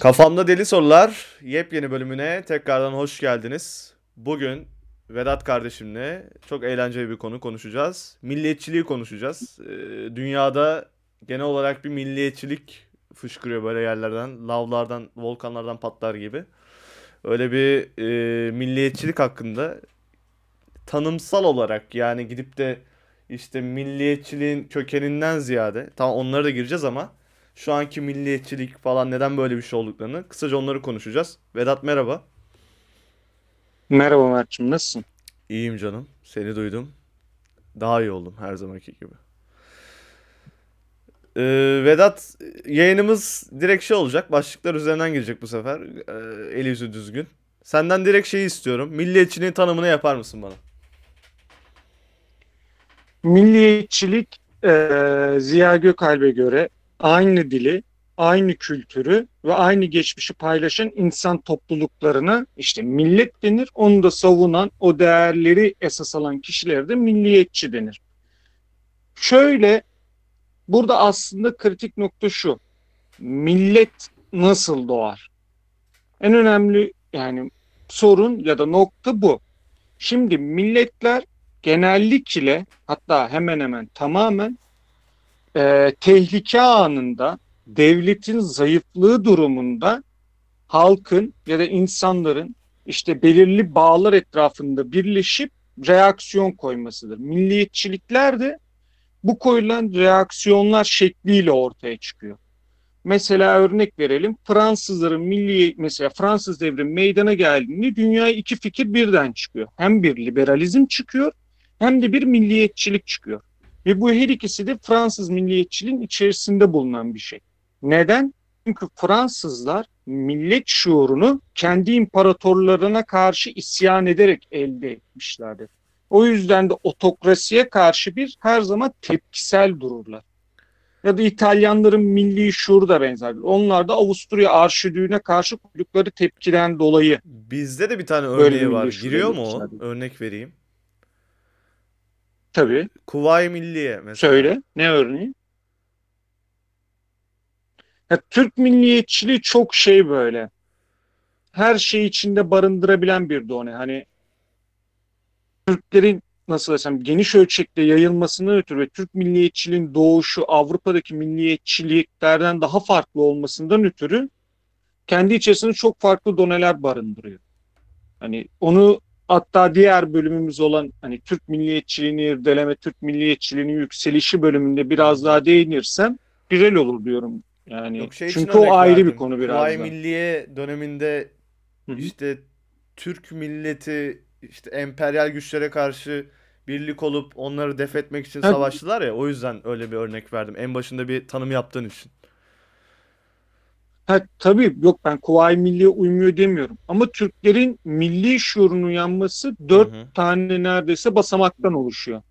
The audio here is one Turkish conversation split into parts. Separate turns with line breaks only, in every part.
Kafamda Deli Sorular yepyeni bölümüne tekrardan hoş geldiniz. Bugün Vedat kardeşimle çok eğlenceli bir konu konuşacağız. Milliyetçiliği konuşacağız. Ee, dünyada genel olarak bir milliyetçilik fışkırıyor böyle yerlerden. Lavlardan, volkanlardan patlar gibi. Öyle bir e, milliyetçilik hakkında tanımsal olarak yani gidip de işte milliyetçiliğin kökeninden ziyade tamam onlara da gireceğiz ama şu anki milliyetçilik falan neden böyle bir şey olduklarını kısaca onları konuşacağız. Vedat merhaba.
Merhaba Mert'cim nasılsın?
İyiyim canım. Seni duydum. Daha iyi oldum her zamanki gibi. Ee, Vedat yayınımız direkt şey olacak. Başlıklar üzerinden girecek bu sefer. Ee, eli yüzü düzgün. Senden direkt şeyi istiyorum. Milliyetçiliğin tanımını yapar mısın bana?
Milliyetçilik eee, Ziya Gökalp'e göre aynı dili, aynı kültürü ve aynı geçmişi paylaşan insan topluluklarına işte millet denir. Onu da savunan, o değerleri esas alan kişilere de milliyetçi denir. Şöyle, burada aslında kritik nokta şu. Millet nasıl doğar? En önemli yani sorun ya da nokta bu. Şimdi milletler genellikle hatta hemen hemen tamamen e, tehlike anında devletin zayıflığı durumunda halkın ya da insanların işte belirli bağlar etrafında birleşip reaksiyon koymasıdır. Milliyetçilikler de bu koyulan reaksiyonlar şekliyle ortaya çıkıyor. Mesela örnek verelim Fransızların milli mesela Fransız devrimi meydana geldiğinde dünyaya iki fikir birden çıkıyor. Hem bir liberalizm çıkıyor hem de bir milliyetçilik çıkıyor. Ve bu her ikisi de Fransız milliyetçiliğin içerisinde bulunan bir şey. Neden? Çünkü Fransızlar millet şuurunu kendi imparatorlarına karşı isyan ederek elde etmişlerdir. O yüzden de otokrasiye karşı bir her zaman tepkisel dururlar. Ya da İtalyanların milli şuuru da benzerdir. Onlar da Avusturya arşidüğüne karşı koydukları tepkiden dolayı
Bizde de bir tane örneği var. Giriyor mu o? Örnek vereyim.
Tabii
Kuvayi Milliye mesela.
Söyle. Ne örneği? Ya, Türk milliyetçiliği çok şey böyle. Her şeyi içinde barındırabilen bir done. Hani Türklerin nasıl desem geniş ölçekte yayılmasını ötürü ve Türk milliyetçiliğin doğuşu Avrupa'daki milliyetçiliklerden daha farklı olmasından ötürü kendi içerisinde çok farklı doneler barındırıyor. Hani onu hatta diğer bölümümüz olan hani Türk milliyetçiliğini irdeleme, Türk milliyetçiliğinin yükselişi bölümünde biraz daha değinirsem güzel olur diyorum. Yani
Yok şey
çünkü o ayrı
verdim.
bir konu biraz da.
Milliye döneminde
Hı hı.
işte Türk milleti işte emperyal güçlere karşı birlik olup onları def etmek için savaştılar ya o yüzden öyle bir örnek verdim. En başında bir tanım yaptığın için.
Ha, tabii yok ben Kuvayi Milliye uymuyor demiyorum. Ama Türklerin milli şuurun uyanması dört
Hı hı.
tane neredeyse basamaktan oluşuyor.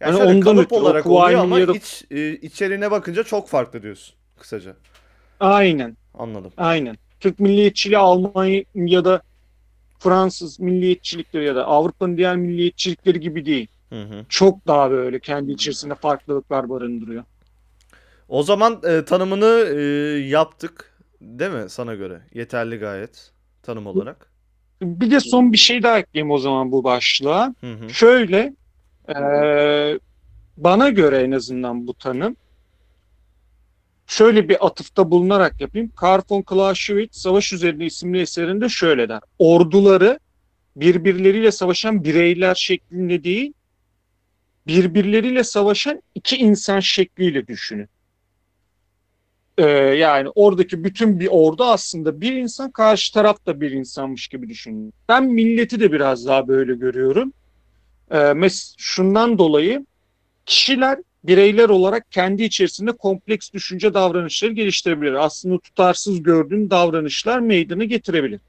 Yani şöyle
ondan
kalıp
ötürü
olarak oluyor ama
Milliye-
iç e, içeriğine bakınca çok farklı diyorsun kısaca.
Aynen,
Anladım.
aynen. Türk milliyetçiliği Almanya ya da Fransız milliyetçilikleri ya da Avrupa'nın diğer milliyetçilikleri gibi değil.
Hı hı.
Çok daha böyle kendi içerisinde farklılıklar barındırıyor.
O zaman e, tanımını e, yaptık değil mi sana göre? Yeterli gayet tanım olarak.
Bir de son bir şey daha ekleyeyim o zaman bu başlığa.
Hı hı.
Şöyle, eee, bana göre en azından bu tanım, şöyle bir atıfta bulunarak yapayım. Karl von Clausewitz Savaş Üzerine isimli eserinde şöyle der. Orduları birbirleriyle savaşan bireyler şeklinde değil, birbirleriyle savaşan iki insan şekliyle düşünün. Eee, yani oradaki bütün bir ordu aslında bir insan, karşı taraf da bir insanmış gibi düşünün. Ben milleti de biraz daha böyle görüyorum. Ee, mes şundan dolayı kişiler bireyler olarak kendi içerisinde kompleks düşünce davranışları geliştirebilir. Aslında tutarsız gördüğün davranışlar meydana getirebilir.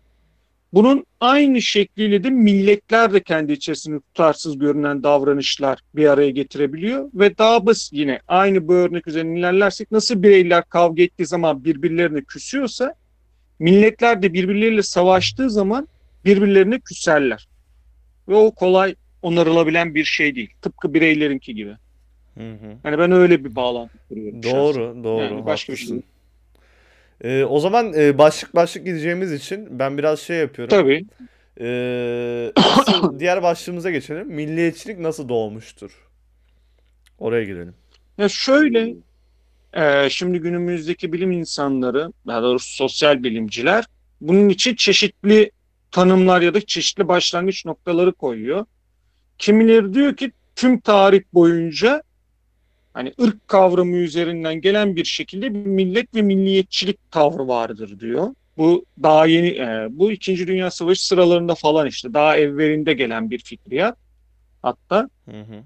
Bunun aynı şekliyle de milletler de kendi içerisinde tutarsız görünen davranışlar bir araya getirebiliyor ve daha basit yine aynı bu örnek üzerinden ilerlersek nasıl bireyler kavga ettiği zaman birbirlerine küsüyorsa milletler de birbirleriyle savaştığı zaman birbirlerine küserler. Ve o kolay onarılabilen bir şey değil. Tıpkı bireylerinki gibi.
Hı hı.
Hani ben öyle bir bağlantı kuruyorum. şahsen.
Doğru, doğru.
Yani başka bir şey.
Ee, o zaman e, başlık başlık gideceğimiz için ben biraz şey yapıyorum.
Tabii.
Ee, asıl diğer başlığımıza geçelim. Milliyetçilik nasıl doğmuştur? Oraya girelim.
Ya şöyle, e, şimdi günümüzdeki bilim insanları, daha doğrusu sosyal bilimciler, bunun için çeşitli tanımlar ya da çeşitli başlangıç noktaları koyuyor. Kimileri diyor ki tüm tarih boyunca hani ırk kavramı üzerinden gelen bir şekilde bir millet ve milliyetçilik tavrı vardır diyor. Bu daha yeni, e, bu İkinci Dünya Savaşı sıralarında falan işte daha evvelinde gelen bir fikriyat. Hatta
Hı hı.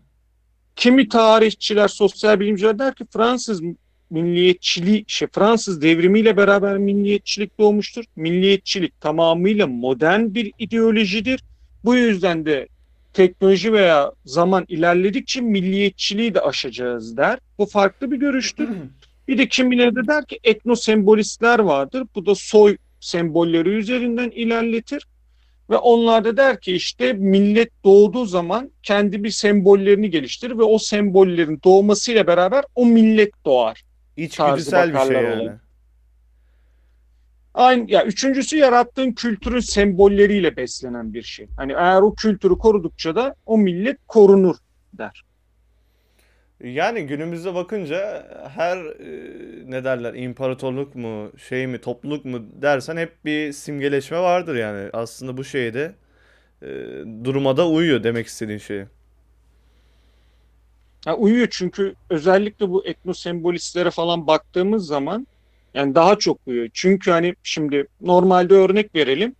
kimi tarihçiler, sosyal bilimciler der ki Fransız milliyetçiliği, şey Fransız devrimiyle beraber milliyetçilik doğmuştur. Milliyetçilik tamamıyla modern bir ideolojidir. Bu yüzden de teknoloji veya zaman ilerledikçe milliyetçiliği de aşacağız der. Bu farklı bir görüştür. Bir de kimileri de der ki etnosembolistler vardır. Bu da soy sembolleri üzerinden ilerletir. Ve onlar da der ki işte millet doğduğu zaman kendi bir sembollerini geliştirir ve o sembollerin doğmasıyla beraber o millet doğar.
İçgüdüsel bir şey yani.
olaya. Aynı ya üçüncüsü yarattığın kültürün sembolleriyle beslenen bir şey. Hani eğer o kültürü korudukça da o millet korunur der.
Yani günümüzde bakınca her e, ne derler imparatorluk mu şey mi topluluk mu dersen hep bir simgeleşme vardır yani. Aslında bu şeyde e, duruma da uyuyor demek istediğin şeye.
Ya uyuyor çünkü özellikle bu etnosembolistlere falan baktığımız zaman yani daha çok uyuyor. Çünkü hani şimdi normalde örnek verelim.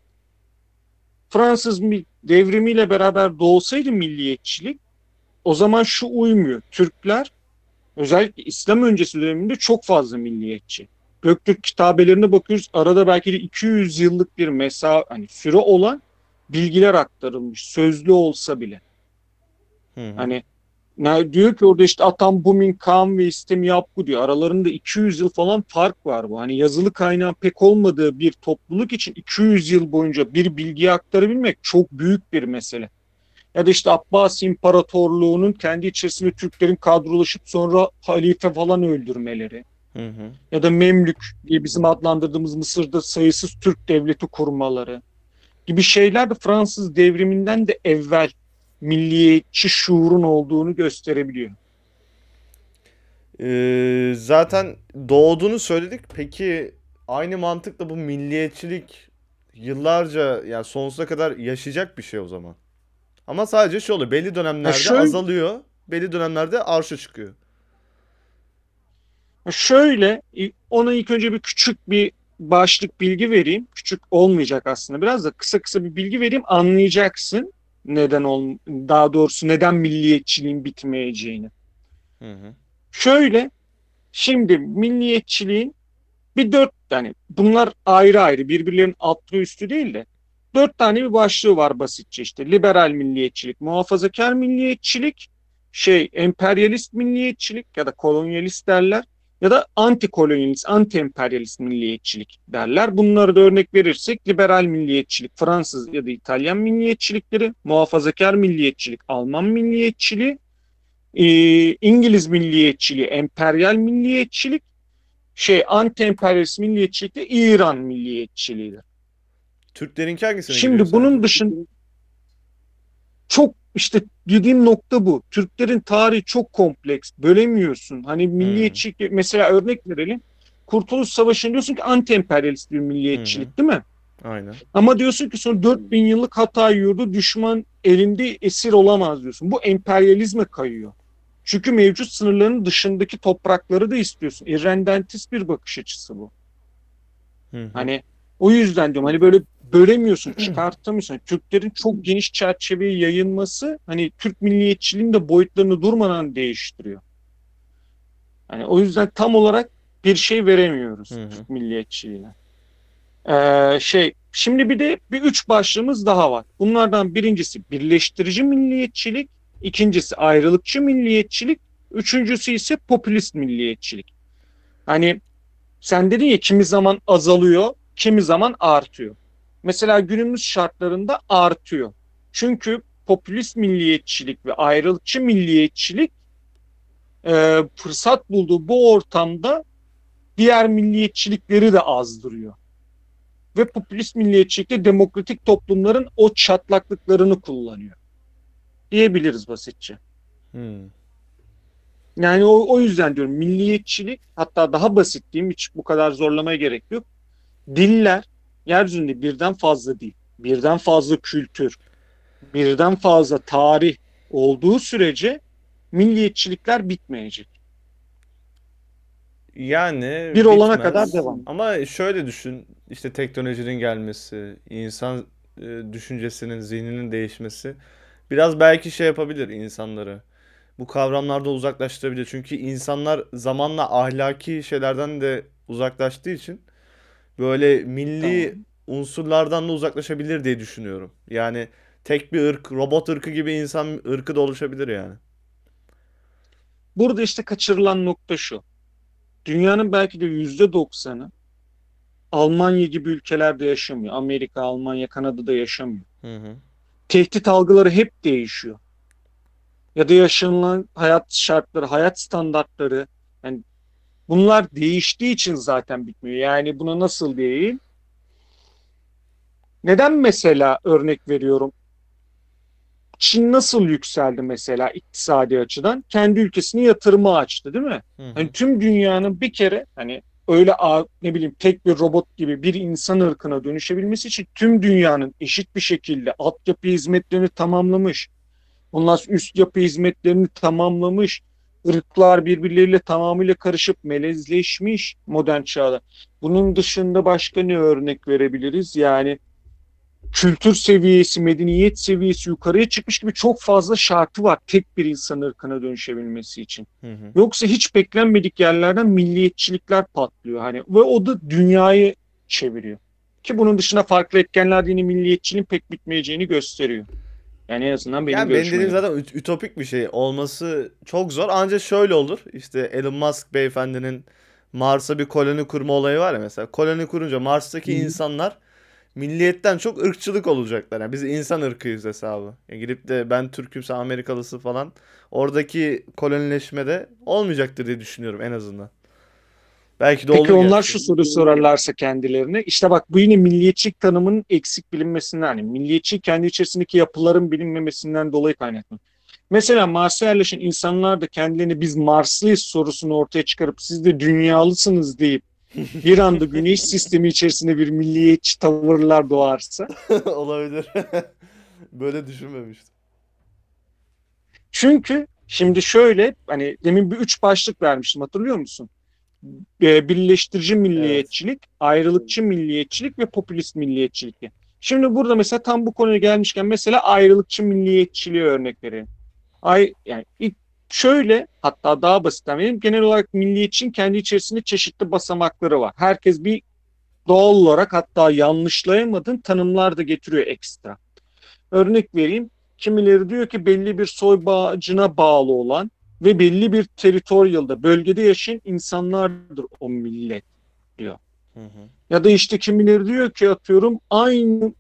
Fransız mi- devrimiyle beraber doğsaydı milliyetçilik o zaman şu uymuyor. Türkler özellikle İslam öncesi döneminde çok fazla milliyetçi. Göktürk kitabelerine bakıyoruz. Arada belki de 200 yıllık bir mesa hani süre olan bilgiler aktarılmış. Sözlü olsa bile.
Hı hı.
Hani ne, diyor ki orada işte Atam Bumin Kaan ve İstem Yapgu diyor. Aralarında 200 yıl falan fark var bu. Hani yazılı kaynağın pek olmadığı bir topluluk için 200 yıl boyunca bir bilgiyi aktarabilmek çok büyük bir mesele. Ya da işte Abbas İmparatorluğu'nun kendi içerisinde Türklerin kadrolaşıp sonra halife falan öldürmeleri.
Hı hı.
Ya da Memlük diye bizim adlandırdığımız Mısır'da sayısız Türk devleti kurmaları gibi şeyler de Fransız devriminden de evvel milliyetçi şuurun olduğunu gösterebiliyor.
Ee, zaten doğduğunu söyledik. Peki aynı mantıkla bu milliyetçilik yıllarca yani sonsuza kadar yaşayacak bir şey o zaman. Ama sadece şu oluyor. Belli dönemlerde
şöyle-
azalıyor. Belli dönemlerde arşa çıkıyor.
Şöyle ona ilk önce bir küçük bir başlık bilgi vereyim. Küçük olmayacak aslında. Biraz da kısa kısa bir bilgi vereyim anlayacaksın neden ol daha doğrusu neden milliyetçiliğin bitmeyeceğini.
Hı hı.
Şöyle şimdi milliyetçiliğin bir dört tane bunlar ayrı ayrı birbirlerinin altlı üstü değil de dört tane bir başlığı var basitçe işte liberal milliyetçilik, muhafazakar milliyetçilik, şey emperyalist milliyetçilik ya da kolonyalist derler ya da anti-kolonyalist, anti-emperyalist milliyetçilik derler. Bunları da örnek verirsek liberal milliyetçilik, Fransız ya da İtalyan milliyetçilikleri, muhafazakar milliyetçilik, Alman milliyetçiliği, e, İngiliz milliyetçiliği, emperyal milliyetçilik, şey anti-emperyalist milliyetçilik de İran milliyetçiliğidir.
Türklerinki hangisine
Şimdi bunun dışında çok işte dediğim nokta bu. Türklerin tarihi çok kompleks. Bölemiyorsun. Hani milliyetçilik mesela örnek verelim. Kurtuluş Savaşı'nda diyorsun ki anti-emperyalist bir milliyetçilik değil mi?
Aynen.
Ama diyorsun ki sonra 4000 yıllık Hatay yurdu düşman elinde esir olamaz diyorsun. Bu emperyalizme kayıyor. Çünkü mevcut sınırların dışındaki toprakları da istiyorsun. İrredentist bir bakış açısı bu.
Hı hı.
Hani o yüzden diyorum hani böyle bölemiyorsun, çıkartamıyorsun. Türklerin çok geniş çerçeveye yayılması hani Türk milliyetçiliğinin de boyutlarını durmadan değiştiriyor. Hani o yüzden tam olarak bir şey veremiyoruz
Hı hı.
Türk milliyetçiliğine. Ee, şey şimdi bir de bir üç başlığımız daha var. Bunlardan birincisi birleştirici milliyetçilik, ikincisi ayrılıkçı milliyetçilik, üçüncüsü ise popülist milliyetçilik. Hani sen dedin ya kimi zaman azalıyor, kimi zaman artıyor. Mesela günümüz şartlarında artıyor. Çünkü popülist milliyetçilik ve ayrılıkçı milliyetçilik e, fırsat bulduğu bu ortamda diğer milliyetçilikleri de azdırıyor. Ve popülist milliyetçilikte demokratik toplumların o çatlaklıklarını kullanıyor. Diyebiliriz basitçe.
Hmm.
Yani o, o yüzden diyorum milliyetçilik hatta daha basit diyeyim hiç bu kadar zorlamaya gerek yok. Diller yeryüzünde birden fazla dil, birden fazla kültür, birden fazla tarih olduğu sürece milliyetçilikler bitmeyecek.
Yani
Bir olana
bitmez.
kadar devam.
Ama şöyle düşün, işte teknolojinin gelmesi, insan e, düşüncesinin, zihninin değişmesi biraz belki şey yapabilir insanları. Bu kavramlarda uzaklaştırabilir. Çünkü insanlar zamanla ahlaki şeylerden de uzaklaştığı için böyle milli
Tamam.
unsurlardan da uzaklaşabilir diye düşünüyorum. Yani tek bir ırk, robot ırkı gibi insan ırkı da oluşabilir yani.
Burada işte kaçırılan nokta şu. Dünyanın belki de yüzde doksanı Almanya gibi ülkelerde yaşamıyor. Amerika, Almanya, Kanada'da yaşamıyor.
Hı hı.
Tehdit algıları hep değişiyor. Ya da yaşanılan hayat şartları, hayat standartları yani bunlar değiştiği için zaten bitmiyor. Yani buna nasıl diyeyim? Neden mesela örnek veriyorum? Çin nasıl yükseldi mesela iktisadi açıdan? Kendi ülkesini yatırıma açtı, değil mi?
Hı hı.
Hani tüm dünyanın bir kere hani öyle ne bileyim tek bir robot gibi bir insan ırkına dönüşebilmesi için tüm dünyanın eşit bir şekilde altyapı hizmetlerini tamamlamış. Ondan sonra üst yapı hizmetlerini tamamlamış. Irklar birbirleriyle tamamıyla karışıp melezleşmiş modern çağda. Bunun dışında başka ne örnek verebiliriz? Yani kültür seviyesi, medeniyet seviyesi yukarıya çıkmış gibi çok fazla şartı var tek bir insan ırkına dönüşebilmesi için.
Hı hı.
Yoksa hiç beklenmedik yerlerden milliyetçilikler patlıyor hani ve o da dünyayı çeviriyor. Ki bunun dışında farklı etkenler yine milliyetçiliğin pek bitmeyeceğini gösteriyor. Yani en azından benim
Yani benim
görüşüme
dediğim zaten üt- ütopik bir şey. Olması çok zor. Ancak şöyle olur. İşte Elon Musk beyefendinin Mars'a bir koloni kurma olayı var ya mesela. Koloni kurunca Mars'taki
hı.
insanlar milliyetten çok ırkçılık olacaklar. Yani biz insan ırkıyız hesabı. Yani gidip de ben Türk'üm sen Amerikalısı falan. Oradaki kolonileşmede olmayacaktır diye düşünüyorum en azından. Belki de
Peki onlar
gerçi.
şu soruyu sorarlarsa kendilerine işte bak bu yine milliyetçilik tanımının eksik bilinmesinden hani milliyetçilik kendi içerisindeki yapıların bilinmemesinden dolayı kaynaklı. Mesela Mars'a yerleşen insanlar da kendilerini biz Marslıyız sorusunu ortaya çıkarıp siz de dünyalısınız deyip bir anda güneş sistemi içerisinde bir milliyetçi tavırlar doğarsa
Olabilir. Böyle düşünmemiştim.
Çünkü şimdi şöyle hani demin bir üç başlık vermiştim hatırlıyor musun? Ee, birleştirici milliyetçilik, ayrılıkçı milliyetçilik ve popülist milliyetçilik. Şimdi burada mesela tam bu konuya gelmişken mesela ayrılıkçı milliyetçiliğe örnek vereyim. Ay yani ilk şöyle hatta daha basitten vereyim. Genel olarak milliyetçinin kendi içerisinde çeşitli basamakları var. Herkes bir doğal olarak hatta yanlışlayamadığın tanımlar da getiriyor ekstra. Örnek vereyim. Kimileri diyor ki belli bir soy bağcına bağlı olan ve belli bir teritorialda, bölgede yaşayan insanlardır o millet diyor.
Hı hı.
Ya da işte kimileri diyor ki atıyorum aynı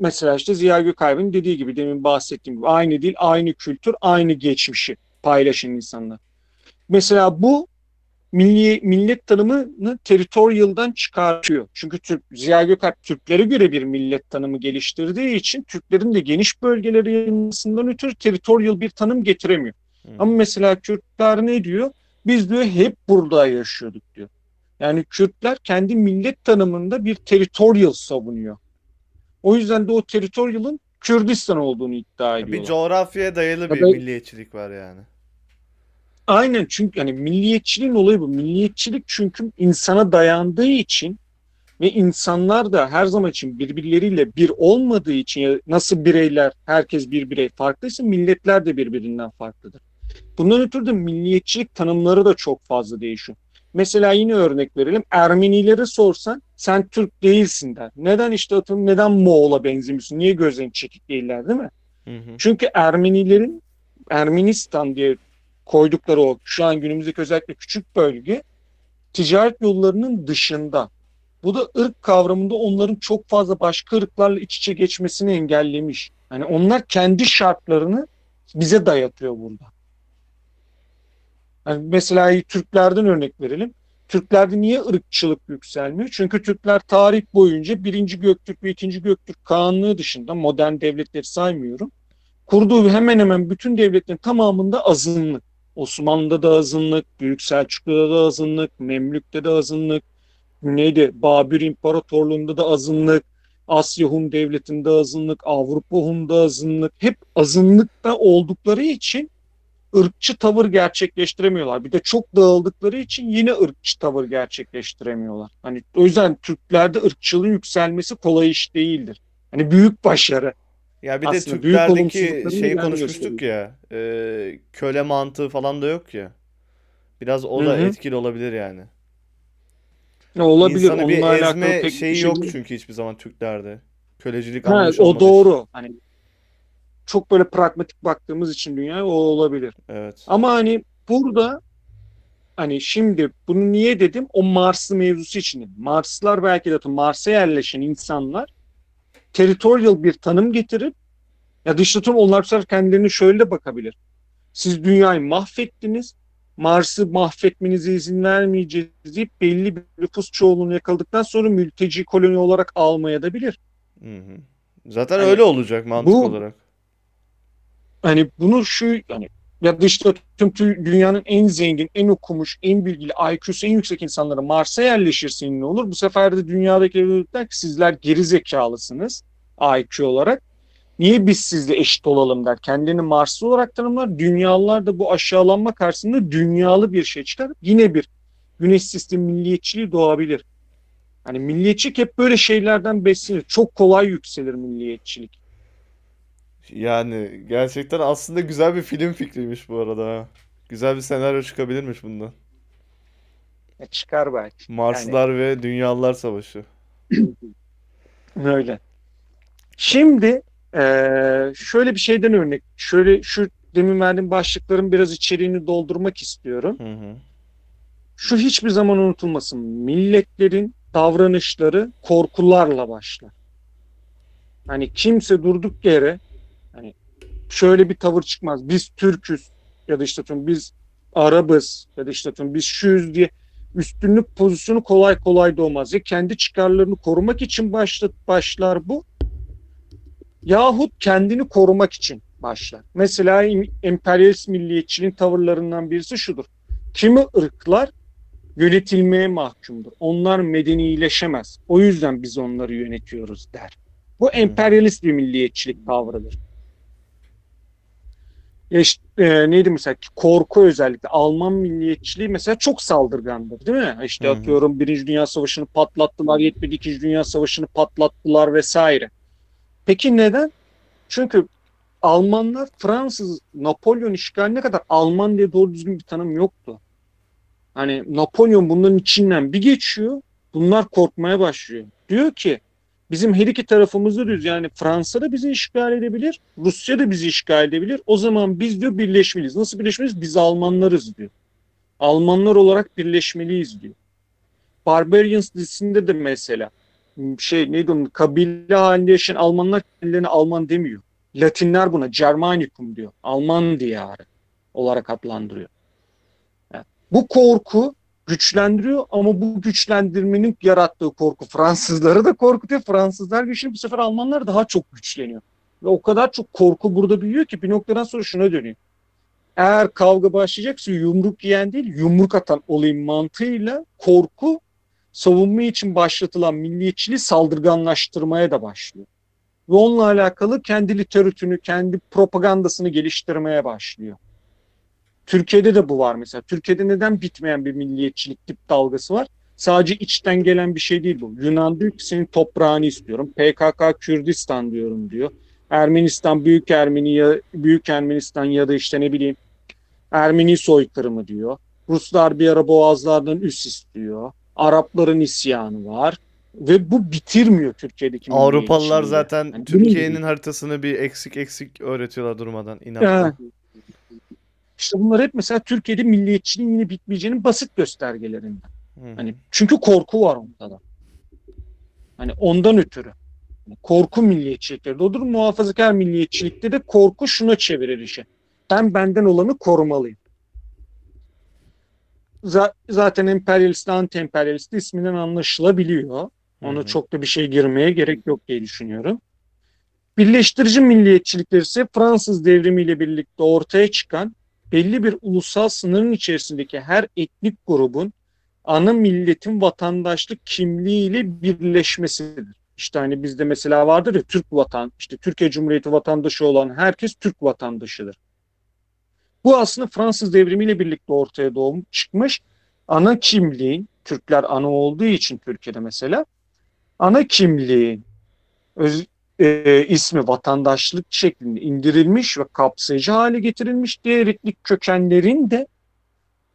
mesela işte Ziya Gökalp'in dediği gibi demin bahsettiğim gibi aynı dil, aynı kültür, aynı geçmişi paylaşan insanlar. Mesela bu milli millet tanımını territorial'dan çıkartıyor. Çünkü Türk, Ziya Gökalp Türklere göre bir millet tanımı geliştirdiği için Türklerin de geniş bölgeleri yayılmasından ötürü territorial bir tanım getiremiyor.
Hı.
Ama mesela Kürtler ne diyor? Biz diyor hep burada yaşıyorduk diyor. Yani Kürtler kendi millet tanımında bir territorial savunuyor. O yüzden de o territorial'ın Kürdistan olduğunu iddia
Ya Bir
ediyorlar.
coğrafyaya dayalı bir
da-
milliyetçilik var yani.
Aynen çünkü yani milliyetçiliğin olayı bu. Milliyetçilik çünkü insana dayandığı için ve insanlar da her zaman için birbirleriyle bir olmadığı için ya nasıl bireyler herkes bir birey farklıysa milletler de birbirinden farklıdır. Bundan ötürü de milliyetçilik tanımları da çok fazla değişiyor. Mesela yine örnek verelim. Ermenileri sorsan sen Türk değilsin der. Neden işte atıyorum neden Moğol'a benzemiyorsun? Niye gözlerin çekik değiller değil mi?
Hı hı.
Çünkü Ermenilerin Ermenistan diye koydukları o şu an günümüzdeki özellikle küçük bölge ticaret yollarının dışında. Bu da ırk kavramında onların çok fazla başka ırklarla iç içe geçmesini engellemiş. Yani onlar kendi şartlarını bize dayatıyor burada. Yani mesela Türklerden örnek verelim. Türklerde niye ırkçılık yükselmiyor? Çünkü Türkler tarih boyunca birinci Göktürk ve ikinci Göktürk Kağanlığı dışında modern devletleri saymıyorum. Kurduğu hemen hemen bütün devletlerin tamamında azınlık. Osmanlı'da da azınlık, Büyük Selçuklu'da da azınlık, Memlük'te de azınlık, neydi? Babür İmparatorluğu'nda da azınlık, Asya Hun Devleti'nde azınlık, Avrupa Hun'da azınlık. Hep azınlıkta oldukları için ırkçı tavır gerçekleştiremiyorlar. Bir de çok dağıldıkları için yine ırkçı tavır gerçekleştiremiyorlar. Hani o yüzden Türklerde ırkçılığın yükselmesi kolay iş değildir. Hani büyük başarı.
Ya bir de
Aslında büyük
Türklerdeki şeyi konuşmuştuk ya. e, köle mantığı falan da yok ya. Biraz o
Hı
da
hı.
etkili olabilir yani.
Ne olabilir
İnsanı bir ezme şeyi
şey
yok çünkü hiçbir zaman Türklerde. Kölecilik
Ha, o doğru. Hani çok böyle pragmatik baktığımız için dünya o olabilir.
Evet.
Ama hani burada hani şimdi bunu niye dedim? O Marslı mevzusu için. Marslılar belki de Mars'a yerleşen insanlar territorial bir tanım getirip ya dış tutum onlar bu sefer kendilerini şöyle bakabilir. Siz dünyayı mahvettiniz. Mars'ı mahvetmenize izin vermeyeceğiz deyip belli bir nüfus çoğunluğunu yakaladıktan sonra mülteci koloni olarak almaya da bilir.
Hı hı. Zaten
Hani
öyle olacak mantık
bu-
olarak.
Hani bunu şu hani ya da işte tüm dünyanın en zengin, en okumuş, en bilgili, IQ'su en yüksek insanları Mars'a yerleşirsin ne olur? Bu sefer de dünyadaki devletler ki sizler geri zekalısınız IQ olarak. Niye biz sizle eşit olalım der. Kendini Marslı olarak tanımlar. Dünyalılar da bu aşağılanma karşısında dünyalı bir şey çıkar. Yine bir güneş sistemi milliyetçiliği doğabilir. Hani milliyetçilik hep böyle şeylerden beslenir. Çok kolay yükselir milliyetçilik.
Yani gerçekten aslında güzel bir film fikriymiş bu arada. ha. Güzel bir senaryo çıkabilirmiş bundan.
Ya çıkar belki.
Marslılar ve Dünyalılar Savaşı.
Öyle. Şimdi eee, şöyle bir şeyden örnek, şöyle şu demin verdiğim başlıkların biraz içeriğini doldurmak istiyorum.
Hı hı.
Şu hiçbir zaman unutulmasın. Milletlerin davranışları korkularla başlar. Hani kimse durduk yere hani şöyle bir tavır çıkmaz. Biz Türk'üz ya da işte atıyorum biz Arabız ya da işte atıyorum biz şuyuz diye üstünlük pozisyonu kolay kolay doğmaz. Ya kendi çıkarlarını korumak için başla, başlar bu yahut kendini korumak için başlar. Mesela em- emperyalist milliyetçiliğin tavırlarından birisi şudur. Kimi ırklar yönetilmeye mahkumdur. Onlar medenileşemez. O yüzden biz onları yönetiyoruz der. Bu emperyalist bir milliyetçilik tavrıdır. İşte, e, neydi mesela korku özellikle Alman milliyetçiliği mesela çok saldırgandır değil mi? İşte
hı.
atıyorum Birinci Dünya Savaşı'nı patlattılar, yetmedi İkinci Dünya Savaşı'nı patlattılar vesaire. Peki neden? Çünkü Almanlar Fransız Napolyon işgaline kadar Alman diye doğru düzgün bir tanım yoktu. Hani Napolyon bunların içinden bir geçiyor. Bunlar korkmaya başlıyor. Diyor ki bizim her iki tarafımızda düz yani Fransa da bizi işgal edebilir, Rusya da bizi işgal edebilir. O zaman biz diyor birleşmeliyiz. Nasıl birleşmeliyiz? Biz Almanlarız diyor. Almanlar olarak birleşmeliyiz diyor. Barbarians dizisinde de mesela şey neydi onun kabile halinde yaşayan Almanlar kendilerine Alman demiyor. Latinler buna Germanicum diyor. Alman diyarı olarak adlandırıyor. Yani bu korku güçlendiriyor ama bu güçlendirmenin yarattığı korku Fransızları da korkutuyor. Fransızlar güçlü bu sefer Almanlar daha çok güçleniyor. Ve o kadar çok korku burada büyüyor ki bir noktadan sonra şuna dönüyor. Eğer kavga başlayacaksa yumruk yiyen değil yumruk atan olayım mantığıyla korku savunma için başlatılan milliyetçiliği saldırganlaştırmaya da başlıyor. Ve onunla alakalı kendi literatürünü, kendi propagandasını geliştirmeye başlıyor. Türkiye'de de bu var mesela. Türkiye'de neden bitmeyen bir milliyetçilik tip dalgası var? Sadece içten gelen bir şey değil bu. Yunan diyor ki senin toprağını istiyorum. PKK Kürdistan diyorum diyor. Ermenistan Büyük Ermeni ya, Büyük Ermenistan ya da işte ne bileyim Ermeni soykırımı diyor. Ruslar bir ara boğazlardan üs istiyor. Arapların isyanı var. Ve bu bitirmiyor Türkiye'deki
Avrupalılar zaten
Yani
Türkiye'nin haritasını bir eksik eksik öğretiyorlar durmadan inatla.
İşte bunlar hep mesela Türkiye'de milliyetçiliğin yine bitmeyeceğinin basit göstergelerinden.
Hı.
Hani çünkü korku var onda da. Hani ondan ötürü. Hani korku milliyetçilikleri. Odur muhafazakar milliyetçilikte de korku şuna çevirir işi. Ben benden olanı korumalıyım. za- zaten emperyalist, anti-emperyalist isminden anlaşılabiliyor. Ona
hı.
çok da bir şey girmeye gerek yok diye düşünüyorum. Birleştirici milliyetçilikler ise Fransız devrimiyle birlikte ortaya çıkan belli bir ulusal sınırın içerisindeki her etnik grubun ana milletin vatandaşlık kimliğiyle birleşmesidir. İşte hani bizde mesela vardır ya Türk vatan, işte Türkiye Cumhuriyeti vatandaşı olan herkes Türk vatandaşıdır. Bu aslında Fransız devrimiyle birlikte ortaya doğum çıkmış ana kimliğin, Türkler ana olduğu için Türkiye'de mesela, ana kimliğin öz, e, ismi vatandaşlık şeklinde indirilmiş ve kapsayıcı hale getirilmiş. Diğer etnik kökenlerin de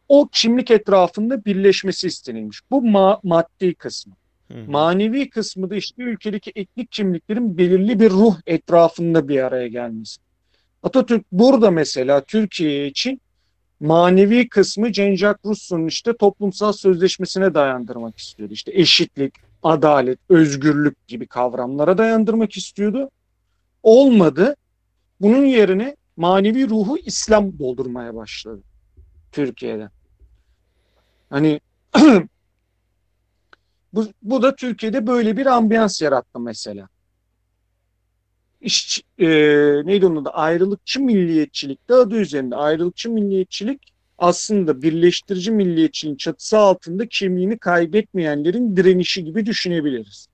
o kimlik etrafında birleşmesi istenilmiş. Bu ma- maddi kısmı.
Hı.
Manevi kısmı da işte ülkedeki etnik kimliklerin belirli bir ruh etrafında bir araya gelmesi. Atatürk burada mesela Türkiye için manevi kısmı Jean-Jacques Rousseau'nun işte toplumsal sözleşmesine dayandırmak istiyordu. İşte eşitlik, adalet, özgürlük gibi kavramlara dayandırmak istiyordu. Olmadı. Bunun yerine manevi ruhu İslam doldurmaya başladı Türkiye'de. Hani bu, bu da Türkiye'de böyle bir ambiyans yarattı mesela. İş, e, neydi onun adı? Ayrılıkçı milliyetçilik de adı üzerinde. Ayrılıkçı milliyetçilik aslında birleştirici milliyetçiliğin çatısı altında kimliğini kaybetmeyenlerin direnişi gibi düşünebiliriz.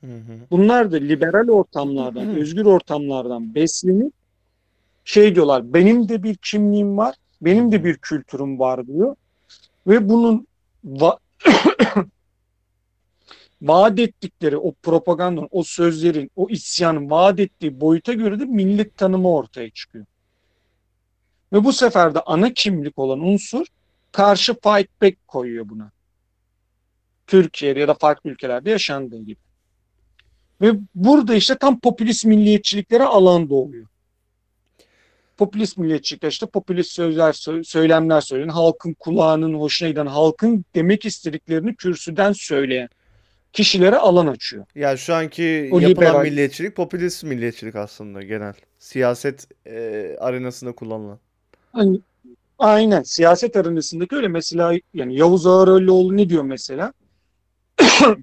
Hı hı.
Bunlar da liberal ortamlardan, özgür ortamlardan beslenip şey diyorlar, benim de bir kimliğim var, benim de bir kültürüm var diyor. Ve bunun va- vaat ettikleri o propagandanın, o sözlerin, o isyanın vaat ettiği boyuta göre de millet tanımı ortaya çıkıyor. Ve bu sefer de ana kimlik olan unsur karşı fight back koyuyor buna. Türkiye'de ya da farklı ülkelerde yaşandığı gibi. Ve burada işte tam popülist milliyetçiliklere alan doğuyor. Popülist milliyetçilikler işte popülist sözler, sö- söylemler söyleyen, halkın kulağının hoşuna giden, halkın demek istediklerini kürsüden söyleyen kişilere alan açıyor.
Ya şu anki
O
yapılan
liberal-
milliyetçilik popülist milliyetçilik aslında genel. Siyaset e, arenasında kullanılan.
Hani, aynen siyaset arenasındaki öyle mesela yani Yavuz Ağaröllüoğlu ne diyor mesela?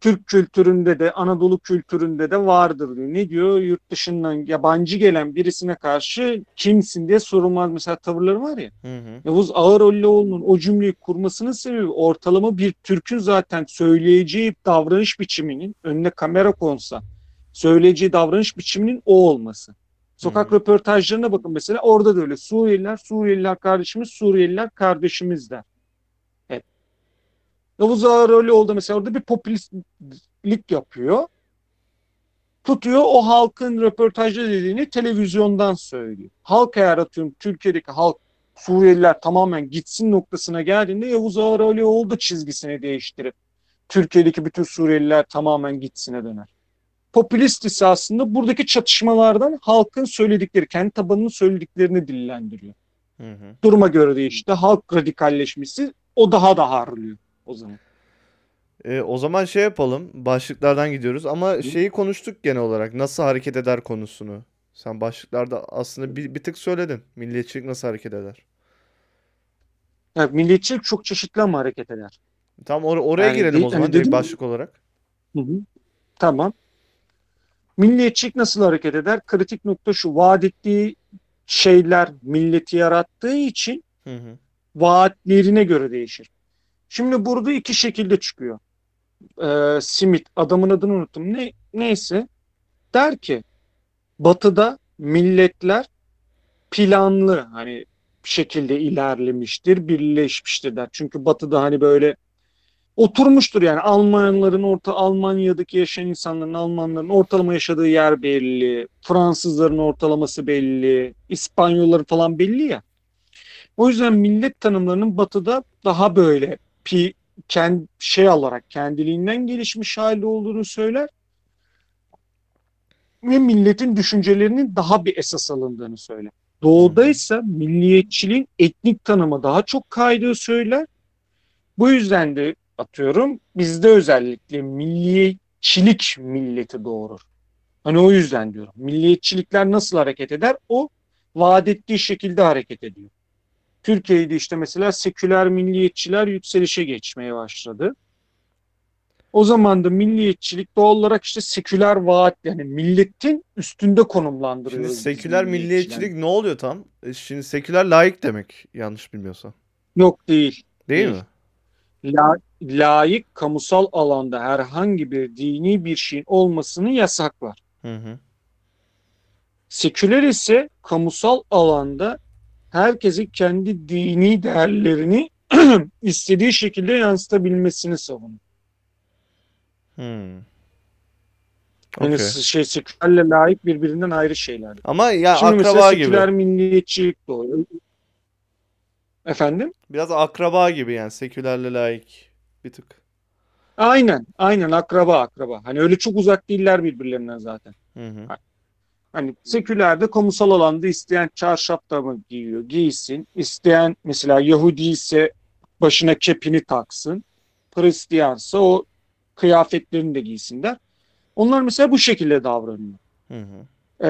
Türk kültüründe de Anadolu kültüründe de vardır diyor. Ne diyor? Yurt dışından yabancı gelen birisine karşı kimsin diye sorulmaz mesela tavırları var ya.
Hı hı.
Yavuz Ağaroğlu'nun o cümleyi kurmasının sebebi ortalama bir Türk'ün zaten söyleyeceği davranış biçiminin önüne kamera konsa söyleyeceği davranış biçiminin o olması. Sokak
Hı.
röportajlarına bakın mesela orada da öyle Suriyeliler, Suriyeliler kardeşimiz, Suriyeliler kardeşimiz der. Hep. Yavuz Ağaroğluoğlu da mesela orada bir popülistlik yapıyor. Tutuyor o halkın röportajda dediğini televizyondan söylüyor. Halk eğer atıyorum Türkiye'deki halk Suriyeliler tamamen gitsin noktasına geldiğinde Yavuz Ağaroğluoğlu da çizgisini değiştirip Türkiye'deki bütün Suriyeliler tamamen gitsine döner. Popülist ise aslında buradaki çatışmalardan halkın söyledikleri, kendi tabanının söylediklerini dillendiriyor.
Hı hı.
Duruma göre de işte halk radikalleşmesi o daha da harlıyor o zaman.
E, o zaman şey yapalım. Başlıklardan gidiyoruz ama şeyi konuştuk genel olarak. Nasıl hareket eder konusunu. Sen başlıklarda aslında bir, bir tık söyledin. Milliyetçilik nasıl hareket eder?
Yani milliyetçilik çok çeşitli ama hareket eder.
Tam or- oraya
Yani
girelim
de-
o zaman
hani
direkt başlık olarak.
Hı hı. Tamam. Milliyetçilik nasıl hareket eder? Kritik nokta şu. Vaat ettiği şeyler milleti yarattığı için
Hı hı.
vaatlerine göre değişir. Şimdi burada iki şekilde çıkıyor. Ee, Smith, adamın adını unuttum. Ne, neyse der ki batıda milletler planlı hani şekilde ilerlemiştir, birleşmiştir der. Çünkü batıda hani böyle oturmuştur yani Almanların orta Almanya'daki yaşayan insanların Almanların ortalama yaşadığı yer belli. Fransızların ortalaması belli. İspanyolların falan belli ya. O yüzden millet tanımlarının batıda daha böyle pi, kend, şey alarak kendiliğinden gelişmiş hali olduğunu söyler. Ve milletin düşüncelerinin daha bir esas alındığını söyler. Doğuda ise milliyetçiliğin etnik tanıma daha çok kaydığı söyler. Bu yüzden de atıyorum bizde özellikle milliyetçilik milleti doğurur. Hani o yüzden diyorum. Milliyetçilikler nasıl hareket eder? O vaat ettiği şekilde hareket ediyor. Türkiye'de işte mesela seküler milliyetçiler yükselişe geçmeye başladı. O zaman da milliyetçilik doğal olarak işte seküler vaat yani milletin üstünde konumlandırıyoruz.
Şimdi seküler milliyetçilik ne oluyor tam? E, Şimdi seküler laik demek yanlış bilmiyorsam.
Yok değil.
Değil
Değil.
mi?
La, layık kamusal alanda herhangi bir dini bir şeyin olmasını yasaklar.
Hı hı.
Seküler ise kamusal alanda herkesin kendi dini değerlerini istediği şekilde yansıtabilmesini savunur.
Hmm.
Yani
Okey.
s- şey sekülerle layık birbirinden ayrı şeyler.
Ama ya
Şimdi mesela
akraba gibi.
seküler milliyetçilik doğuyor. Efendim?
Biraz akraba gibi yani sekülerle laik bir tık.
Aynen, aynen akraba akraba. Hani öyle çok uzak değiller birbirlerinden zaten.
Hı hı.
Hani sekülerde kamusal alanda isteyen çarşaf da mı giyiyor, giysin. İsteyen mesela Yahudi ise başına kepini taksın. Hristiyansa o kıyafetlerini de giysinler. Onlar mesela bu şekilde davranıyor.
Hı hı.
Ee,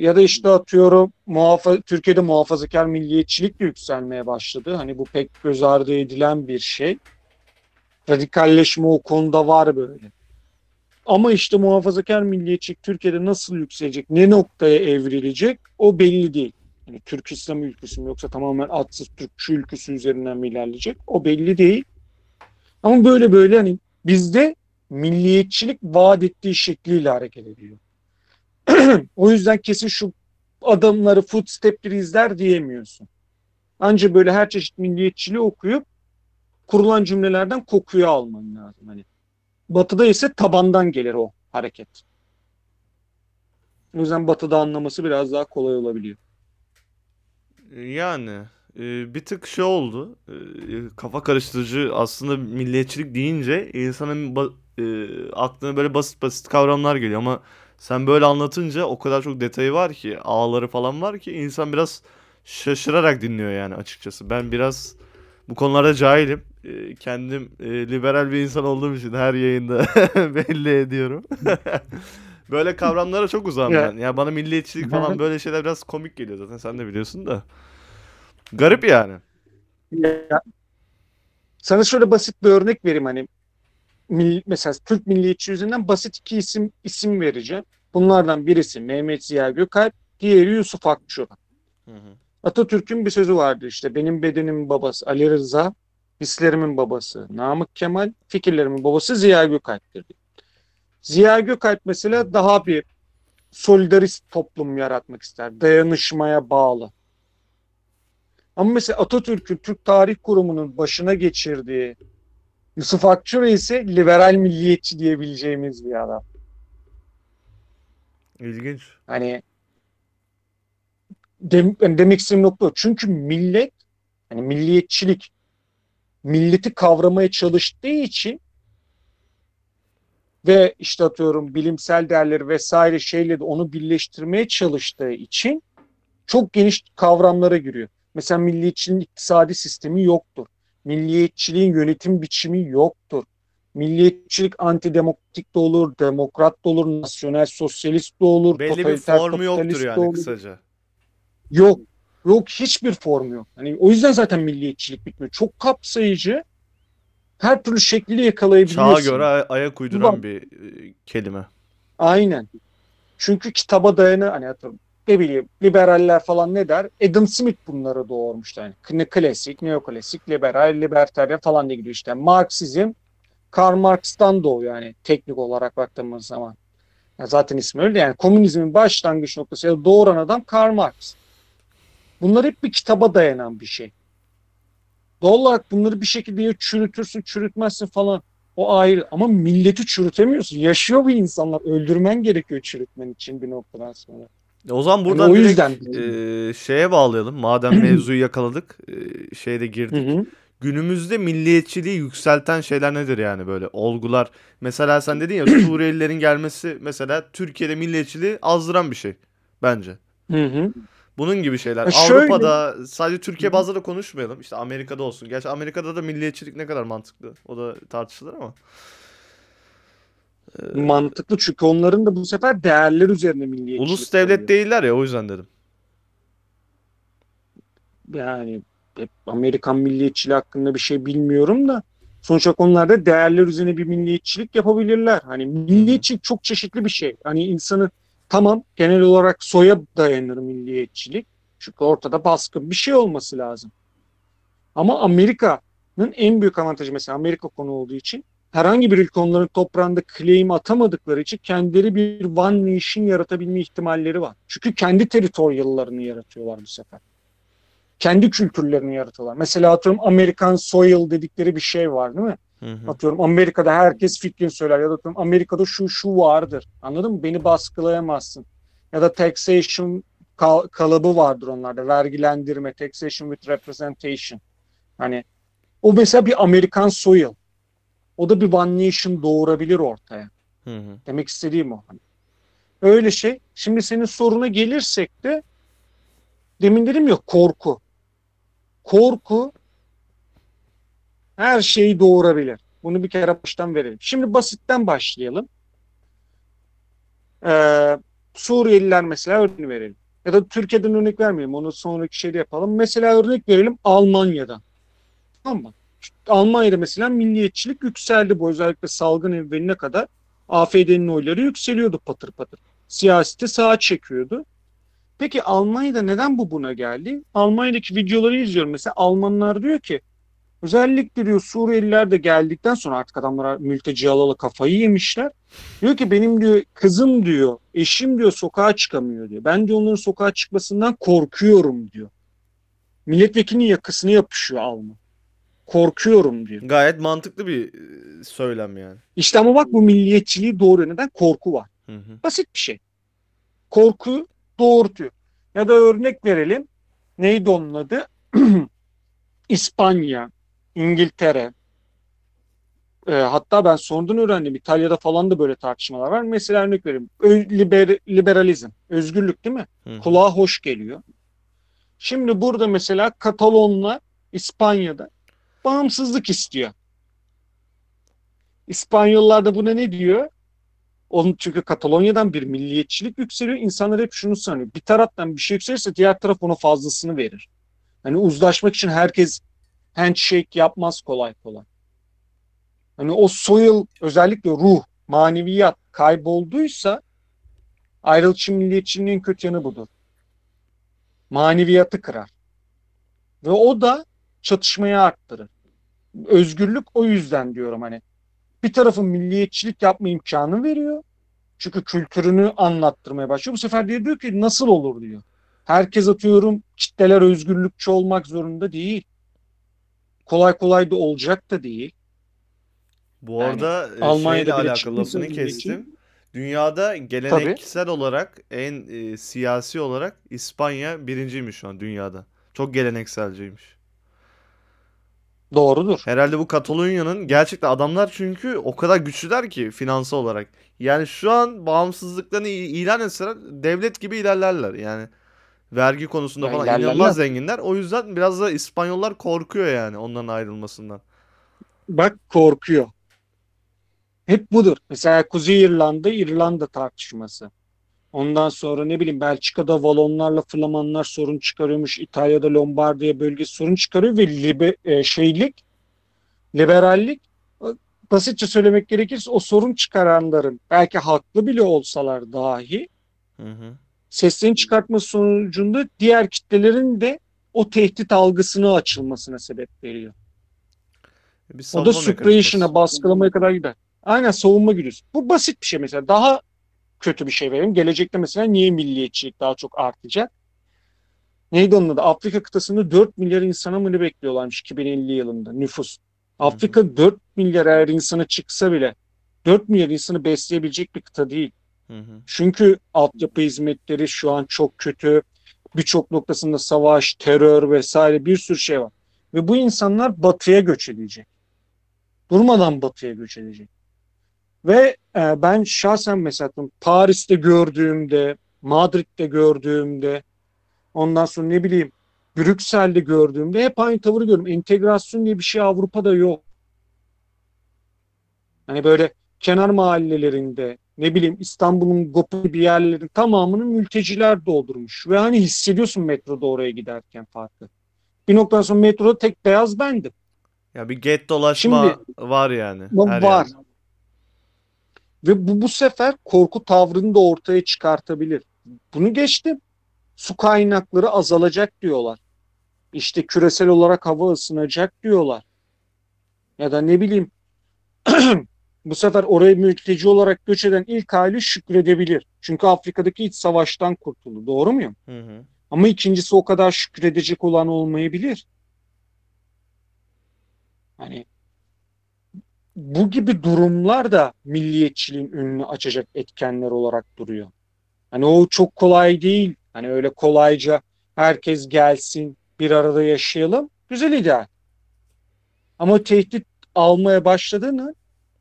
ya da işte atıyorum muhafa Türkiye'de muhafazakar milliyetçilik de yükselmeye başladı. Hani bu pek göz ardı edilen bir şey. Radikalleşme o konuda var böyle. Ama işte muhafazakar milliyetçilik Türkiye'de nasıl yükselecek, ne noktaya evrilecek o belli değil. Yani Türk İslam ülküsü mü yoksa tamamen atsız Türkçü ülküsü üzerinden mi ilerleyecek o belli değil. Ama böyle böyle hani bizde milliyetçilik vaat ettiği şekliyle hareket ediyor. O yüzden kesin şu adamları footstep'leri izler diyemiyorsun. Anca böyle her çeşit milliyetçiliği okuyup kurulan cümlelerden kokuyu alman lazım. Hani Batı'da ise tabandan gelir o hareket. O yüzden Batı'da anlaması biraz daha kolay olabiliyor.
Yani e, bir tık şey oldu. E, kafa karıştırıcı aslında milliyetçilik deyince insanın e, aklına böyle basit basit kavramlar geliyor ama sen böyle anlatınca o kadar çok detayı var ki, ağları falan var ki insan biraz şaşırarak dinliyor yani açıkçası. Ben biraz bu konularda cahilim. E, kendim e, liberal bir insan olduğum için her yayında belli ediyorum. Böyle kavramlara çok uzağım
Ya.
ben. Ya bana milliyetçilik falan böyle şeyler biraz komik geliyor zaten sen de biliyorsun da. Garip yani.
Ya, sana şöyle basit bir örnek vereyim hani mesela Türk milliyetçi yüzünden basit iki isim isim vereceğim. Bunlardan birisi Mehmet Ziya Gökalp, diğeri Yusuf Akçura. Atatürk'ün bir sözü vardı işte benim bedenimin babası Ali Rıza, hislerimin babası Namık Kemal, fikirlerimin babası Ziya Gökalp'tir. Ziya Gökalp mesela daha bir solidarist toplum yaratmak ister. Dayanışmaya bağlı. Ama mesela Atatürk'ün Türk Tarih Kurumu'nun başına geçirdiği Yusuf Akçura ise liberal milliyetçi diyebileceğimiz bir adam.
İlginç.
Hani dem- yani demek istediğim nokta. Çünkü millet hani milliyetçilik milleti kavramaya çalıştığı için ve işte atıyorum bilimsel değerleri vesaire şeyle de onu birleştirmeye çalıştığı için çok geniş kavramlara giriyor. Mesela milliyetçiliğin iktisadi sistemi yoktur. Milliyetçiliğin yönetim biçimi yoktur. Milliyetçilik antidemokratik de olur, demokrat da olur, nasyonel sosyalist de olur,
Belli bir formu yoktur yani
olur.
kısaca.
Yok. Yok hiçbir formu yok. Hani o yüzden zaten milliyetçilik bitmiyor. Çok kapsayıcı. Her türlü şekli yakalayabiliyorsun.
Çağa göre ay- ayak uyduran
Bak-
bir e, kelime.
Aynen. Çünkü kitaba dayanı hani atıyorum ne bileyim liberaller falan ne der? Adam Smith bunları doğurmuş yani. Ne klasik, neoklasik, liberal, libertaryen falan diye gidiyor işte. Marksizm Karl Marx'tan doğuyor yani teknik olarak baktığımız zaman. Ya zaten ismi öyle yani komünizmin başlangıç noktası ya doğuran adam Karl Marx. Bunlar hep bir kitaba dayanan bir şey. Doğal olarak bunları bir şekilde ya çürütürsün, çürütmezsin falan. O ayrı. Ama milleti çürütemiyorsun. Yaşıyor bu insanlar. Öldürmen gerekiyor çürütmen için bir noktadan sonra.
O zaman
Hani
buradan
o
direkt
yüzden
e, şeye bağlayalım. Madem mevzuyu yakaladık, e, şeye de
Hı
girdik.
hı.
Günümüzde milliyetçiliği yükselten şeyler nedir yani böyle olgular? Mesela sen dedin ya Suriyelilerin gelmesi mesela Türkiye'de milliyetçiliği azdıran bir şey bence.
Hı hı.
Bunun gibi şeyler.
E şöyle-
Avrupa'da sadece Türkiye bazlı da konuşmayalım. İşte Amerika'da olsun. Gerçi Amerika'da da milliyetçilik ne kadar mantıklı. O da tartışılır ama.
Mantıklı çünkü onların da bu sefer değerler üzerine milliyetçilik
Ulus devlet
oluyor.
değiller ya o yüzden dedim.
Yani hep Amerikan milliyetçiliği hakkında bir şey bilmiyorum da sonuç olarak onlar da değerler üzerine bir milliyetçilik yapabilirler. Hani milliyetçilik çok çeşitli bir şey. Hani insanı tamam genel olarak soya dayanır milliyetçilik. Çünkü ortada baskın bir şey olması lazım. Ama Amerika'nın en büyük avantajı mesela Amerika konu olduğu için herhangi bir ülke onların toprağında claim atamadıkları için kendileri bir one nation yaratabilme ihtimalleri var. Çünkü kendi teritoriallarını yaratıyorlar bu sefer. Kendi kültürlerini yaratıyorlar. Mesela atıyorum Amerikan soil dedikleri bir şey var değil mi?
Hı hı.
Atıyorum Amerika'da herkes fikrini söyler ya da atıyorum Amerika'da şu şu vardır. Anladın mı? Beni baskılayamazsın. Ya da taxation kal- kalıbı vardır onlarda. Vergilendirme, taxation with representation. Hani o mesela bir Amerikan soil. O da bir one nation doğurabilir ortaya.
Hı hı.
Demek istediğim o. Öyle şey. Şimdi senin soruna gelirsek de demin dedim ya korku. Korku her şeyi doğurabilir. Bunu bir kere baştan verelim. Şimdi basitten başlayalım. Ee, Suriyeliler mesela örnek verelim. Ya da Türkiye'den örnek vermeyelim. Onu sonraki şeyde yapalım. Mesela örnek verelim Almanya'dan. Tamam mı? Almanya'da mesela milliyetçilik yükseldi. Bu özellikle salgın evveline kadar AFD'nin oyları yükseliyordu patır patır. Siyaseti sağa çekiyordu. Peki Almanya'da neden bu buna geldi? Almanya'daki videoları izliyorum. Mesela Almanlar diyor ki özellikle diyor Suriyeliler de geldikten sonra artık adamlara mülteci alalı kafayı yemişler. Diyor ki benim diyor kızım diyor eşim diyor sokağa çıkamıyor diyor. Ben diyor onların sokağa çıkmasından korkuyorum diyor. Milletvekilinin yakasını yapışıyor Alman. Korkuyorum diyor.
Gayet mantıklı bir e, söylem yani.
İşte ama bak bu milliyetçiliği doğuruyor. Neden? Korku var.
Hı hı.
Basit bir şey. Korku doğurtuyor. Ya da örnek verelim. Neydi onun adı? İspanya, İngiltere. E, hatta ben sonradan öğrendim. İtalya'da falan da böyle tartışmalar var. Mesela örnek vereyim. Ö- liber- liberalizm, özgürlük değil mi?
Hı.
Kulağa hoş geliyor. Şimdi burada mesela Katalonlar İspanya'da bağımsızlık istiyor. İspanyollar da buna ne diyor? Onun çünkü Katalonya'dan bir milliyetçilik yükseliyor. İnsanlar hep şunu sanıyor. Bir taraftan bir şey yükselirse diğer taraf ona fazlasını verir. Hani uzlaşmak için herkes handshake yapmaz kolay kolay. Hani o soil özellikle ruh, maneviyat kaybolduysa ayrılıkçı milliyetçiliğin kötü yanı budur. Maneviyatı kırar. Ve o da çatışmayı arttırır. Özgürlük o yüzden diyorum hani bir tarafın milliyetçilik yapma imkanı veriyor. Çünkü kültürünü anlattırmaya başlıyor. Bu sefer diyor, diyor ki nasıl olur diyor. Herkes atıyorum kitleler özgürlükçü olmak zorunda değil. Kolay kolay da olacak da değil.
Bu
Yani
arada e,
Almanya'da
şeyle alakalı lafını kestim. Dünyada geleneksel olarak en e, siyasi olarak İspanya birinciymiş şu an dünyada. Çok gelenekselciymiş.
Doğrudur.
Herhalde bu Katalonya'nın gerçekten adamlar çünkü o kadar güçlüler ki finansal olarak. Yani şu an bağımsızlıklarını ilan etseler devlet gibi ilerlerler. Yani vergi konusunda falan inanılmaz zenginler. O yüzden biraz da İspanyollar korkuyor yani onların ayrılmasından.
Bak korkuyor. Hep budur. Mesela Kuzey İrlanda, İrlanda tartışması. Ondan sonra ne bileyim Belçika'da Valonlarla Flamanlar sorun çıkarıyormuş. İtalya'da Lombardiya bölgesi sorun çıkarıyor ve libe, e, şeylik, liberallik basitçe söylemek gerekirse o sorun çıkaranların belki haklı bile olsalar dahi
Hı hı.
seslerini çıkartması sonucunda diğer kitlelerin de o tehdit algısına açılmasına sebep veriyor.
Bir
O da suppression'a, baskılamaya kadar gider. Aynen savunma güdüsü. Bu basit bir şey mesela. Daha kötü bir şey vereyim. Gelecekte mesela niye milliyetçilik daha çok artacak? Neydi onun adı? Afrika kıtasında 4 milyar insana mı ne bekliyorlarmış 2050 yılında nüfus. Afrika 4 milyar eğer insana çıksa bile 4 milyar insanı besleyebilecek bir kıta değil.
Hı hı.
Çünkü altyapı hizmetleri şu an çok kötü. Birçok noktasında savaş, terör vesaire bir sürü şey var. Ve bu insanlar batıya göç edecek. Durmadan batıya göç edecek. Ve e, ben şahsen mesela Paris'te gördüğümde, Madrid'de gördüğümde, ondan sonra ne bileyim Brüksel'de gördüğümde hep aynı tavırı görüyorum. Entegrasyon diye bir şey Avrupa'da yok. Hani böyle kenar mahallelerinde ne bileyim İstanbul'un gopu bir yerlerin tamamını mülteciler doldurmuş. Ve hani hissediyorsun metroda oraya giderken farkı. Bir noktadan sonra metroda tek beyaz bendim.
Ya bir get dolaşma
Şimdi-
var yani. her
var.
yerde.
Ve bu bu sefer korku tavrını da ortaya çıkartabilir. Bunu geçtim. Su kaynakları azalacak diyorlar. İşte küresel olarak hava ısınacak diyorlar. Ya da ne bileyim bu sefer oraya mülteci olarak göç eden ilk aile şükredebilir. Çünkü Afrika'daki iç savaştan kurtuldu. Doğru muyum?
Hı hı.
Ama ikincisi o kadar şükredecek olan olmayabilir. Hani bu gibi durumlar da milliyetçiliğin önünü açacak etkenler olarak duruyor. Hani o çok kolay değil. Hani öyle kolayca herkes gelsin, bir arada yaşayalım. Güzel ideal. Ama tehdit almaya başladığını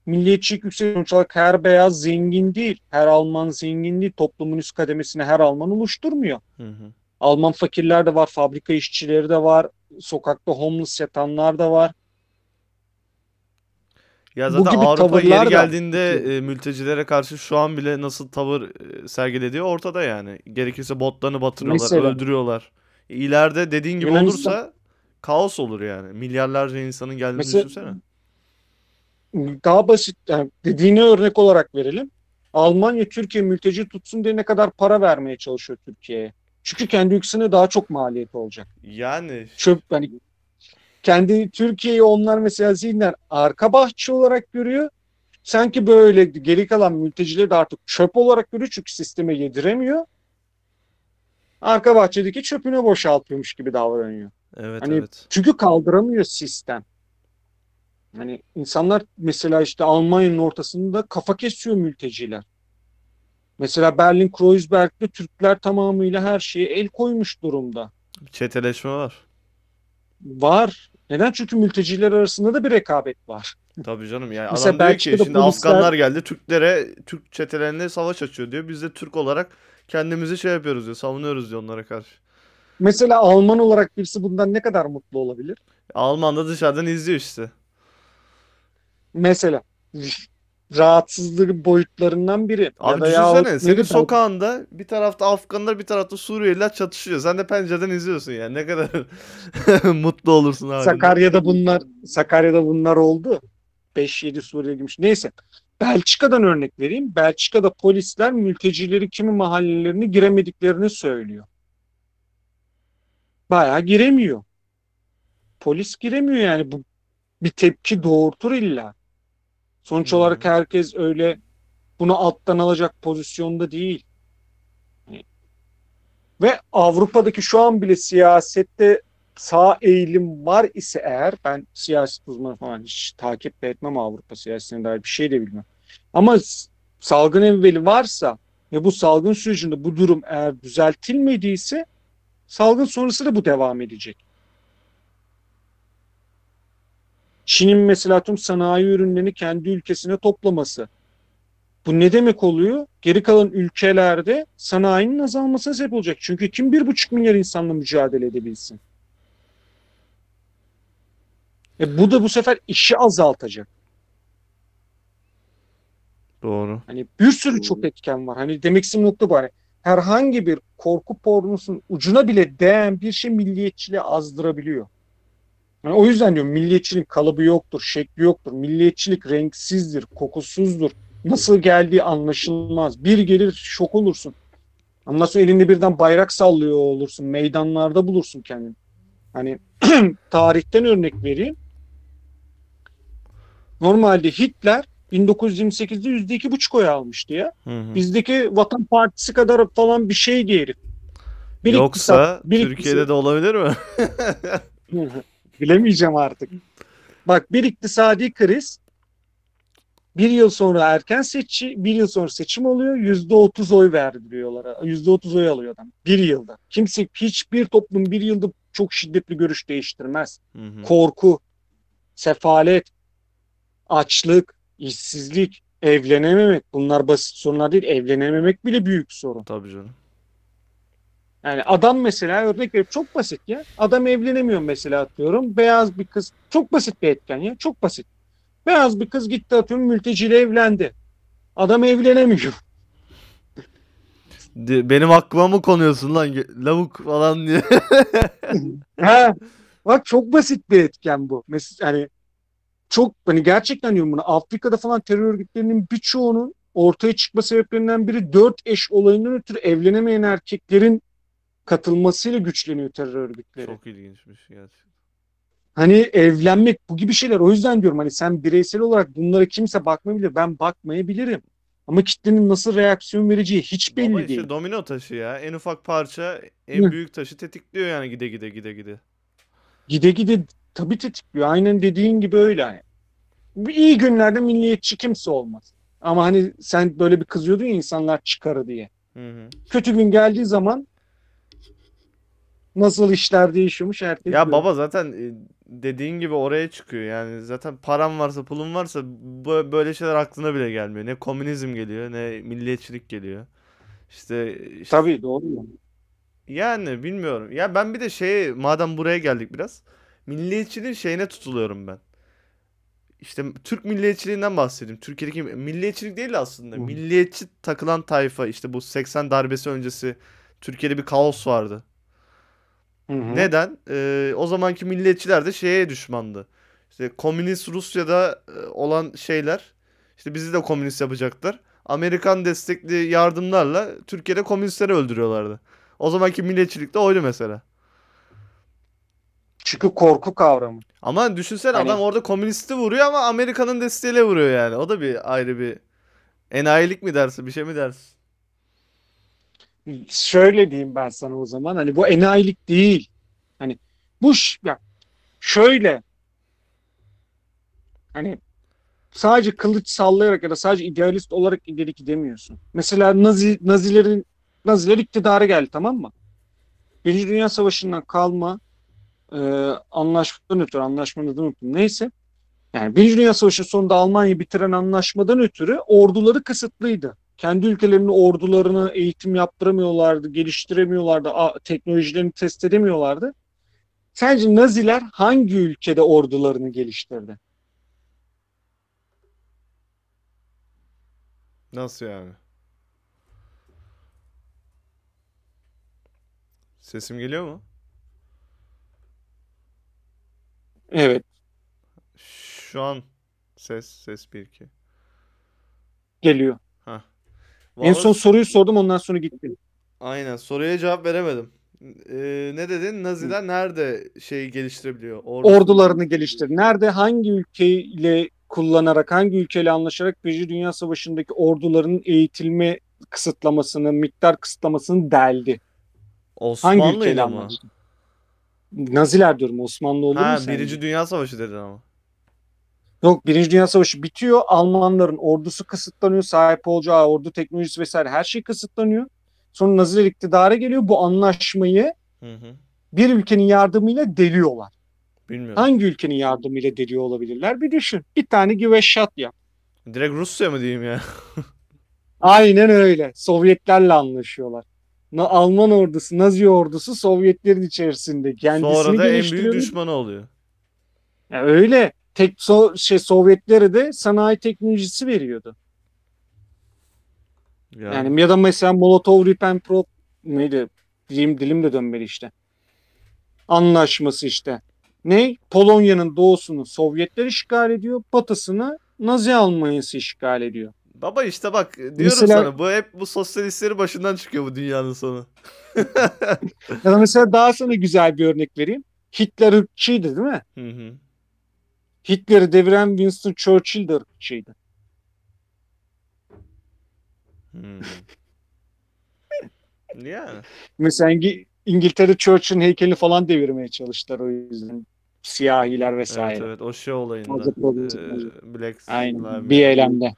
milliyetçilik yüksek sonuç olarak her beyaz zengin değil. Her Alman zengin değil. Toplumun üst kademesini her Alman oluşturmuyor.
Hı hı.
Alman fakirler de var, fabrika işçileri de var, sokakta homeless yatanlar da var.
Ya zaten Avrupa yeri
da-
geldiğinde e, mültecilere karşı şu an bile nasıl tavır e, sergilediği ortada yani. Gerekirse botlarını batırıyorlar,
Mesela.
öldürüyorlar. İleride dediğin gibi
Yunanistan-
olursa kaos olur yani. Milyarlarca insanın geldiğini
Mesela-
düşünsene.
Daha basit, yani dediğine örnek olarak verelim. Almanya Türkiye mülteci tutsun diye ne kadar para vermeye çalışıyor Türkiye'ye. Çünkü kendi ülkesine daha çok maliyeti olacak.
Yani
Çöp hani kendi Türkiye'yi onlar mesela zihnen arka bahçe olarak görüyor. Sanki böyle geri kalan mültecileri de artık çöp olarak görüyor çünkü sisteme yediremiyor. Arka bahçedeki çöpünü boşaltıyormuş gibi davranıyor.
evet
Hani-
evet.
Çünkü kaldıramıyor sistem. Hani insanlar mesela işte Almanya'nın ortasında kafa kesiyor mülteciler. Mesela Berlin Kreuzberg'de Türkler tamamıyla her şeye el koymuş durumda.
Çeteleşme var.
Var. Neden? Çünkü mülteciler arasında da bir rekabet var.
Tabii canım yani
Mesela
adam diyor ki şimdi
polisler-
Afganlar geldi Türklere Türk çetelerine savaş açıyor diyor. Biz de Türk olarak kendimizi şey yapıyoruz diyor. Savunuyoruz diyor onlara karşı.
Mesela Alman olarak birisi bundan ne kadar mutlu olabilir?
Alman da dışarıdan izliyor işte.
Mesela rahatsızlığı boyutlarından biri.
Abi
ya
düşünsene
ne
senin sokağında bir tarafta Afganlar bir tarafta Suriyeliler çatışıyor. Sen de pencereden izliyorsun yani. Ne kadar mutlu olursun halinde.
Sakarya'da bunlar Sakarya'da bunlar oldu. 5-7 Suriyeli girmiş. Neyse. Belçika'dan örnek vereyim. Belçika'da polisler mültecileri kimi mahallelerine giremediklerini söylüyor. Bayağı giremiyor. Polis giremiyor yani bu bir tepki doğurtur illa. Sonuç
Hmm.
olarak herkes öyle bunu alttan alacak pozisyonda değil. Ve Avrupa'daki şu an bile siyasette sağ eğilim var ise eğer ben siyaset uzmanı falan hiç takip de etmem Avrupa siyasetine dair bir şey de bilmem. Ama salgın evveli varsa ve bu salgın sürecinde bu durum eğer düzeltilmediyse salgın sonrası da bu devam edecek. Çin'in mesela tüm sanayi ürünlerini kendi ülkesine toplaması. Bu ne demek oluyor? Geri kalan ülkelerde sanayinin azalmasına sebep olacak. Çünkü kim bir buçuk milyar insanla mücadele edebilsin? E bu da bu sefer işi azaltacak.
Doğru.
Hani bir sürü çok etken var. Hani demek istediğim nokta bu. Hani herhangi bir korku pornosunun ucuna bile değen bir şey milliyetçiliği azdırabiliyor. Yani o yüzden diyorum milliyetçilik kalıbı yoktur, şekli yoktur. Milliyetçilik renksizdir, kokusuzdur. Nasıl geldiği anlaşılmaz. Bir gelir şok olursun. Ondan sonra elinde birden bayrak sallıyor olursun. Meydanlarda bulursun kendini. Hani tarihten örnek vereyim. Normalde Hitler 1928'de yüzde iki buçuk oy almıştı ya.
Hı hı.
Bizdeki Vatan Partisi kadar falan bir şeydi herif. Bir
Yoksa
iktisat, bir
Türkiye'de de olabilir mi?
Bilemeyeceğim artık. Bak bir iktisadi kriz bir yıl sonra erken seçi, bir yıl sonra seçim oluyor. Yüzde otuz oy verdiriyorlar. Yüzde otuz oy alıyor adam. Bir yılda. Kimse hiçbir toplum bir yılda çok şiddetli görüş değiştirmez.
Hı hı.
korku, sefalet, açlık, işsizlik, evlenememek. Bunlar basit sorunlar değil. Evlenememek bile büyük sorun.
Tabii canım.
Yani adam mesela örnek verip çok basit ya. Adam evlenemiyor mesela atıyorum. Beyaz bir kız. Çok basit bir etken ya. Çok basit. Beyaz bir kız gitti atıyorum mülteciyle evlendi. Adam evlenemiyor.
Benim aklıma mı konuyorsun lan? Lavuk falan diye.
ha, Bak çok basit bir etken bu. Mesela hani çok hani gerçekten diyorum bunu Afrika'da falan terör örgütlerinin birçoğunun ortaya çıkma sebeplerinden biri dört eş olayından ötürü evlenemeyen erkeklerin katılmasıyla güçleniyor terör örgütleri.
Çok ilginçmiş gerçekten.
Hani evlenmek bu gibi şeyler. O yüzden diyorum hani sen bireysel olarak bunlara kimse bakmayabilir. Ben bakmayabilirim. Ama kitlenin nasıl reaksiyon vereceği hiç belli
Baba işte
değil.
domino taşı ya. En ufak parça en
Hı.
büyük taşı tetikliyor yani gide gide gide gide.
Gide gide tabii tetikliyor. Aynen dediğin gibi öyle. Yani. İyi günlerde milliyetçi kimse olmaz. Ama hani sen böyle bir kızıyordun ya insanlar çıkarı diye.
Hı hı.
Kötü gün geldiği zaman nasıl işler değişiyormuş herkes
Ya baba zaten e, dediğin gibi oraya çıkıyor yani zaten param varsa pulun varsa böyle şeyler aklına bile gelmiyor. Ne komünizm geliyor ne milliyetçilik geliyor. İşte, işte
Tabii doğru. yani.
yani bilmiyorum. Ya ben bir de şey madem buraya geldik biraz milliyetçiliğin şeyine tutuluyorum ben. İşte Türk milliyetçiliğinden bahsedeyim. Türkiye'deki milliyetçilik değil aslında.
Hı.
Milliyetçi takılan tayfa işte bu 80 darbesi öncesi Türkiye'de bir kaos vardı.
Hı hı.
Neden? Ee, o zamanki milliyetçiler de şeye düşmandı. İşte komünist Rusya'da e, olan şeyler işte bizi de komünist yapacaklar. Amerikan destekli yardımlarla Türkiye'de komünistleri öldürüyorlardı. O zamanki milliyetçilik de oydu mesela.
Çünkü korku kavramı.
Ama düşünsene
Hani-
adam orada komünisti vuruyor ama Amerika'nın desteğiyle vuruyor yani. O da bir ayrı bir enayilik mi dersin, bir şey mi dersin?
Şöyle diyeyim ben sana o zaman. Hani bu enayilik değil. Hani bu ya şöyle hani sadece kılıç sallayarak ya da sadece idealist olarak ileri gidemiyorsun. Mesela Nazi Nazilerin Naziler iktidara geldi tamam mı? Birinci Dünya Savaşı'ndan kalma e, anlaşmadan ötürü anlaşmanın adını unuttum. Neyse. Yani Birinci Dünya Savaşı sonunda Almanya bitiren anlaşmadan ötürü orduları kısıtlıydı. Kendi ülkelerinin ordularına eğitim yaptıramıyorlardı, geliştiremiyorlardı, teknolojilerini test edemiyorlardı. Sence Naziler hangi ülkede ordularını geliştirdi?
Nasıl yani? Sesim geliyor mu?
Evet,
Şu an ses ses 1 2.
geliyor.
Ha.
En son soruyu sordum ondan sonra gittim.
aynen soruya cevap veremedim. Ee, ne dedin? Naziler nerede şey geliştirebiliyor? Ordu.
Ordularını geliştirdi. Nerede, hangi ülkeyle kullanarak, hangi ülkeyle anlaşarak Birinci Dünya Savaşı'ndaki ordularının eğitilme kısıtlamasını, miktar kısıtlamasını deldi. Hangi
Osmanlı
ülkeyle
ile mi?
anlaştı? Naziler diyorum Osmanlı olur mu
Ha,
sence?
Birinci Dünya Savaşı dedin ama.
Yok Birinci Dünya Savaşı bitiyor. Almanların ordusu kısıtlanıyor. Sahip olacağı ordu teknolojisi vesaire her şey kısıtlanıyor. Sonra Naziler iktidara geliyor. Bu anlaşmayı
Hı hı.
bir ülkenin yardımıyla deliyorlar.
Bilmiyorum.
Hangi ülkenin yardımıyla deliyor olabilirler? Bir düşün. Bir tane a shot yap.
Direkt Rusya mı diyeyim ya?
Aynen öyle. Sovyetlerle anlaşıyorlar. Na- Alman ordusu, Nazi ordusu Sovyetlerin içerisinde. Kendisini
Sonra da en büyük düşmanı oluyor.
Ya öyle. Tek so şey Sovyetlere de sanayi teknolojisi veriyordu.
Ya.
Yani ya da mesela Molotov-Ribbentrop neydi? Dilim, dilim de dönmeli işte. Anlaşması işte. Ne? Polonya'nın doğusunu Sovyetler işgal ediyor. Batısını Nazi Almanyası işgal ediyor.
Baba işte bak diyorum
Mesela-
sana bu hep bu sosyalistlerin başından çıkıyor bu dünyanın sonu.
Ya da mesela daha sana güzel bir örnek vereyim. Hitler ırkçıydı değil mi?
Hı hı.
Hitler'i deviren Winston Churchill de ırkçıydı.
Hmm. Yani.
Mesela İngi- İngiltere Churchill'in heykelini falan devirmeye çalıştılar o yüzden. Siyahiler vesaire.
Evet evet o şey olayında. Ee. Black
Aynen. Bir eylemde.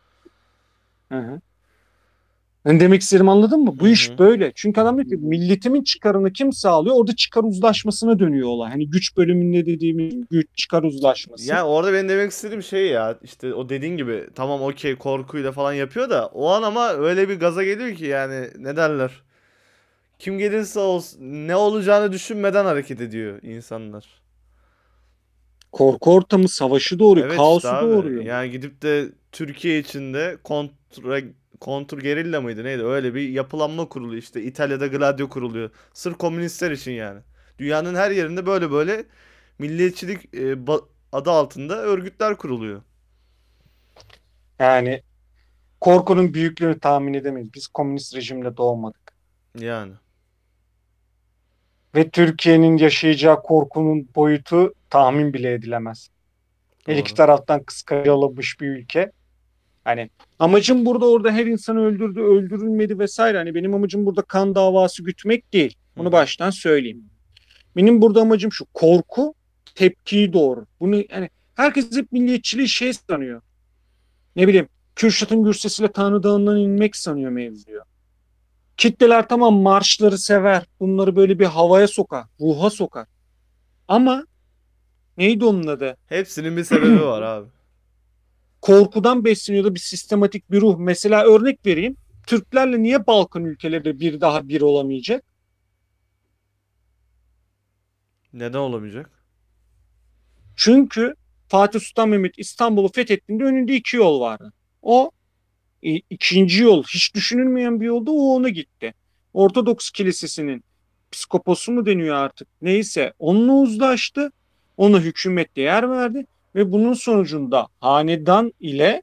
Hı hı. Ben demek istedim anladın mı? Bu
Hı
iş böyle. Çünkü adam diyor ki milletimin çıkarını kim sağlıyor? Orada çıkar uzlaşmasına dönüyor olay. Hani güç bölümünde dediğimiz güç çıkar uzlaşması.
Yani orada benim demek istediğim şey ya işte o dediğin gibi tamam okey korkuyla falan yapıyor da o an ama öyle bir gaza geliyor ki yani ne derler. Kim gelirse olsun ne olacağını düşünmeden hareket ediyor insanlar.
Korku ortamı savaşı doğuruyor.
Evet
kaosu
işte abi.
doğuruyor.
Yani gidip de Türkiye içinde kontra kontur gerilla mıydı neydi öyle bir yapılanma kuruluyor işte İtalya'da Gladio kuruluyor. Sırf komünistler için yani. Dünyanın her yerinde böyle böyle milliyetçilik e, adı altında örgütler kuruluyor.
Yani korkunun büyüklüğünü tahmin edemeyiz. Biz komünist rejimle doğmadık.
Yani.
Ve Türkiye'nin yaşayacağı korkunun boyutu tahmin bile edilemez. Her iki taraftan kıskanılmış bir ülke. Hani amacım burada orada her insanı öldürdü, öldürülmedi vesaire. Hani benim amacım burada kan davası gütmek değil. Bunu baştan söyleyeyim. Benim burada amacım şu. Korku tepkiyi doğurur. Bunu yani herkes hep milliyetçiliği şey sanıyor. Ne bileyim Kürşat'ın gürsesiyle Tanrı Dağı'ndan inmek sanıyor mevzuyu. Kitleler tamam marşları sever. Bunları böyle bir havaya sokar. Ruha sokar. Ama neydi onun adı?
Hepsinin bir sebebi var abi.
Korkudan besleniyordu bir sistematik bir ruh. Mesela örnek vereyim. Türklerle niye Balkan ülkeleri bir daha bir olamayacak?
Neden olamayacak?
Çünkü Fatih Sultan Mehmet İstanbul'u fethettiğinde önünde iki yol vardı. O e, ikinci yol hiç düşünülmeyen bir yolda o ona gitti. Ortodoks Kilisesi'nin psikoposu mu deniyor artık neyse onunla uzlaştı. Ona hükümet değer verdi ve bunun sonucunda hanedan ile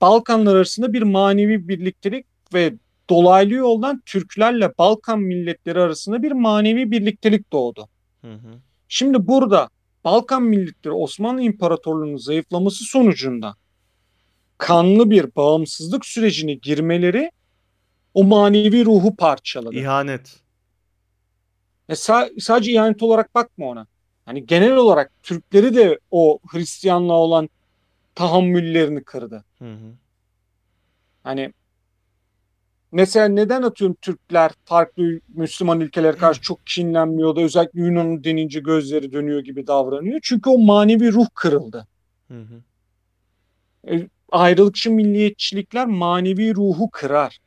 Balkanlar arasında bir manevi birliktelik ve dolaylı yoldan Türklerle Balkan milletleri arasında bir manevi birliktelik doğdu.
Hı hı.
Şimdi burada Balkan milletleri Osmanlı İmparatorluğu'nun zayıflaması sonucunda kanlı bir bağımsızlık sürecine girmeleri o manevi ruhu parçaladı.
İhanet.
E sa- sadece ihanet olarak bakma ona. Hani genel olarak Türkleri de o Hristiyanlığa olan tahammüllerini kırdı.
Hı hı.
Hani mesela neden atıyorum Türkler farklı Müslüman ülkelere karşı çok kinlenmiyor da özellikle Yunan denince gözleri dönüyor gibi davranıyor. Çünkü o manevi ruh kırıldı.
Hı hı.
E, ayrılıkçı milliyetçilikler manevi ruhu kırar.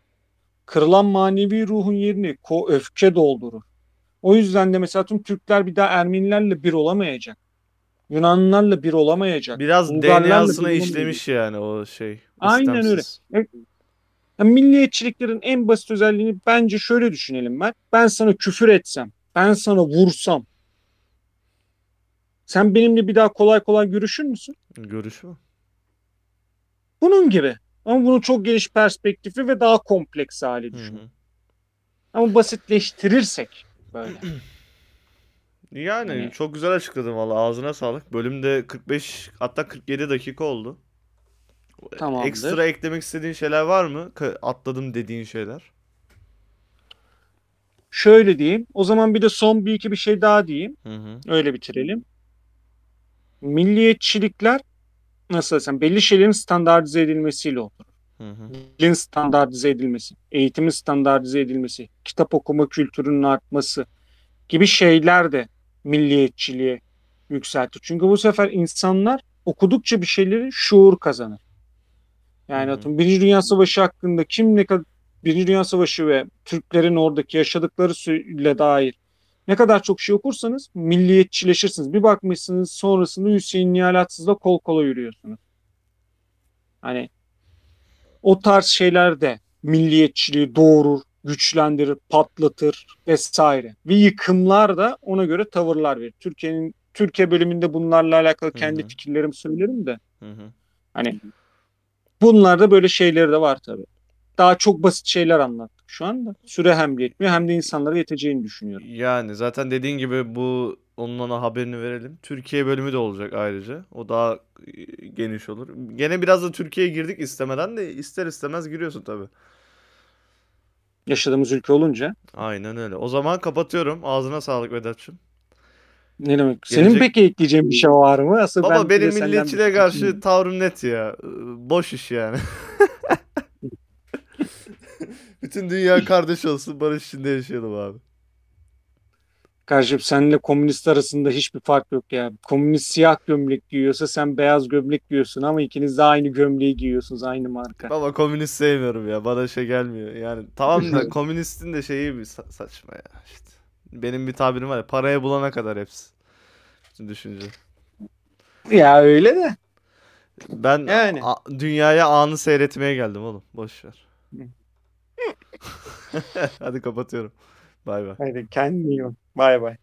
Kırılan manevi ruhun yerini ko öfke doldurur. O yüzden de mesela tüm Türkler bir daha Ermenilerle bir olamayacak. Yunanlılarla bir olamayacak.
Biraz DNA'sına işlemiş yani o şey.
Aynen öyle.
istemsiz.
Yani milliyetçiliklerin en basit özelliğini bence şöyle düşünelim ben. Ben sana küfür etsem, ben sana vursam. Sen benimle bir daha kolay kolay görüşür müsün?
Görüşü mü?
Bunun gibi. Ama bunun çok geniş perspektifi ve daha kompleks hali
Hı
düşün.
hı.
Ama basitleştirirsek böyle.
Yani
Hani-
çok güzel açıkladın valla ağzına sağlık. Bölümde 45 hatta 47 dakika oldu.
Tamamdır.
Ekstra eklemek istediğin şeyler var mı? Atladım dediğin şeyler.
Şöyle diyeyim. O zaman bir de son bir iki bir şey daha diyeyim.
Hı hı.
Öyle bitirelim. Milliyetçilikler nasıl desem belli şeylerin standartize edilmesiyle olur. Dilin standartize edilmesi, eğitimin standartize edilmesi, kitap okuma kültürünün artması gibi şeyler de milliyetçiliğe yükseltir. Çünkü bu sefer insanlar okudukça bir şeyleri şuur kazanır. Yani atıyorum Birinci Dünya Savaşı hakkında kim ne kadar Birinci Dünya Savaşı ve Türklerin oradaki yaşadıkları süreyle dair ne kadar çok şey okursanız milliyetçileşirsiniz. Bir bakmışsınız sonrasında Hüseyin Nihalatsız'la kol kola yürüyorsunuz. Hani o tarz şeyler de milliyetçiliği doğurur, güçlendirir, patlatır vesaire. Ve yıkımlar da ona göre tavırlar verir. Türkiye'nin Türkiye bölümünde bunlarla alakalı kendi
hı.
fikirlerimi söylerim de
Hı hı.
hani bunlarda böyle şeyleri de var tabii. Daha çok basit şeyler anlattık şu anda. Süre hem yetmiyor hem de insanlara yeteceğini düşünüyorum.
Yani zaten dediğin gibi bu onun ona haberini verelim. Türkiye bölümü de olacak ayrıca. O daha e, geniş olur. Gene biraz da Türkiye'ye girdik istemeden de ister istemez giriyorsun tabii.
Yaşadığımız ülke olunca.
Aynen öyle. O zaman kapatıyorum. Ağzına sağlık Vedat'cığım.
Ne demek? Senin
Gelecek-
peki ekleyeceğin bir şey var mı? Asıl
Baba
ben
benim
senden
milliyetçiliğe
bir-
karşı tavrım net ya. Boş iş yani. Bütün dünya kardeş olsun, barış içinde yaşayalım abi.
Kardeşim seninle komünist arasında hiçbir fark yok ya. Komünist siyah gömlek giyiyorsa sen beyaz gömlek giyiyorsun ama ikiniz de aynı gömleği giyiyorsunuz aynı marka.
Baba komünist sevmiyorum ya. Bana şey gelmiyor. Yani tamam da komünistin de şeyi bir sa- saçma ya işte. Benim bir tabirim var ya paraya bulana kadar hepsi. Bütün düşünce.
Ya öyle de.
Ben
Yani.
a- dünyaya anı seyretmeye geldim oğlum. Boş ver. Hadi kapatıyorum. Bay bay.
Haydi kendine iyi bak. Bay bay.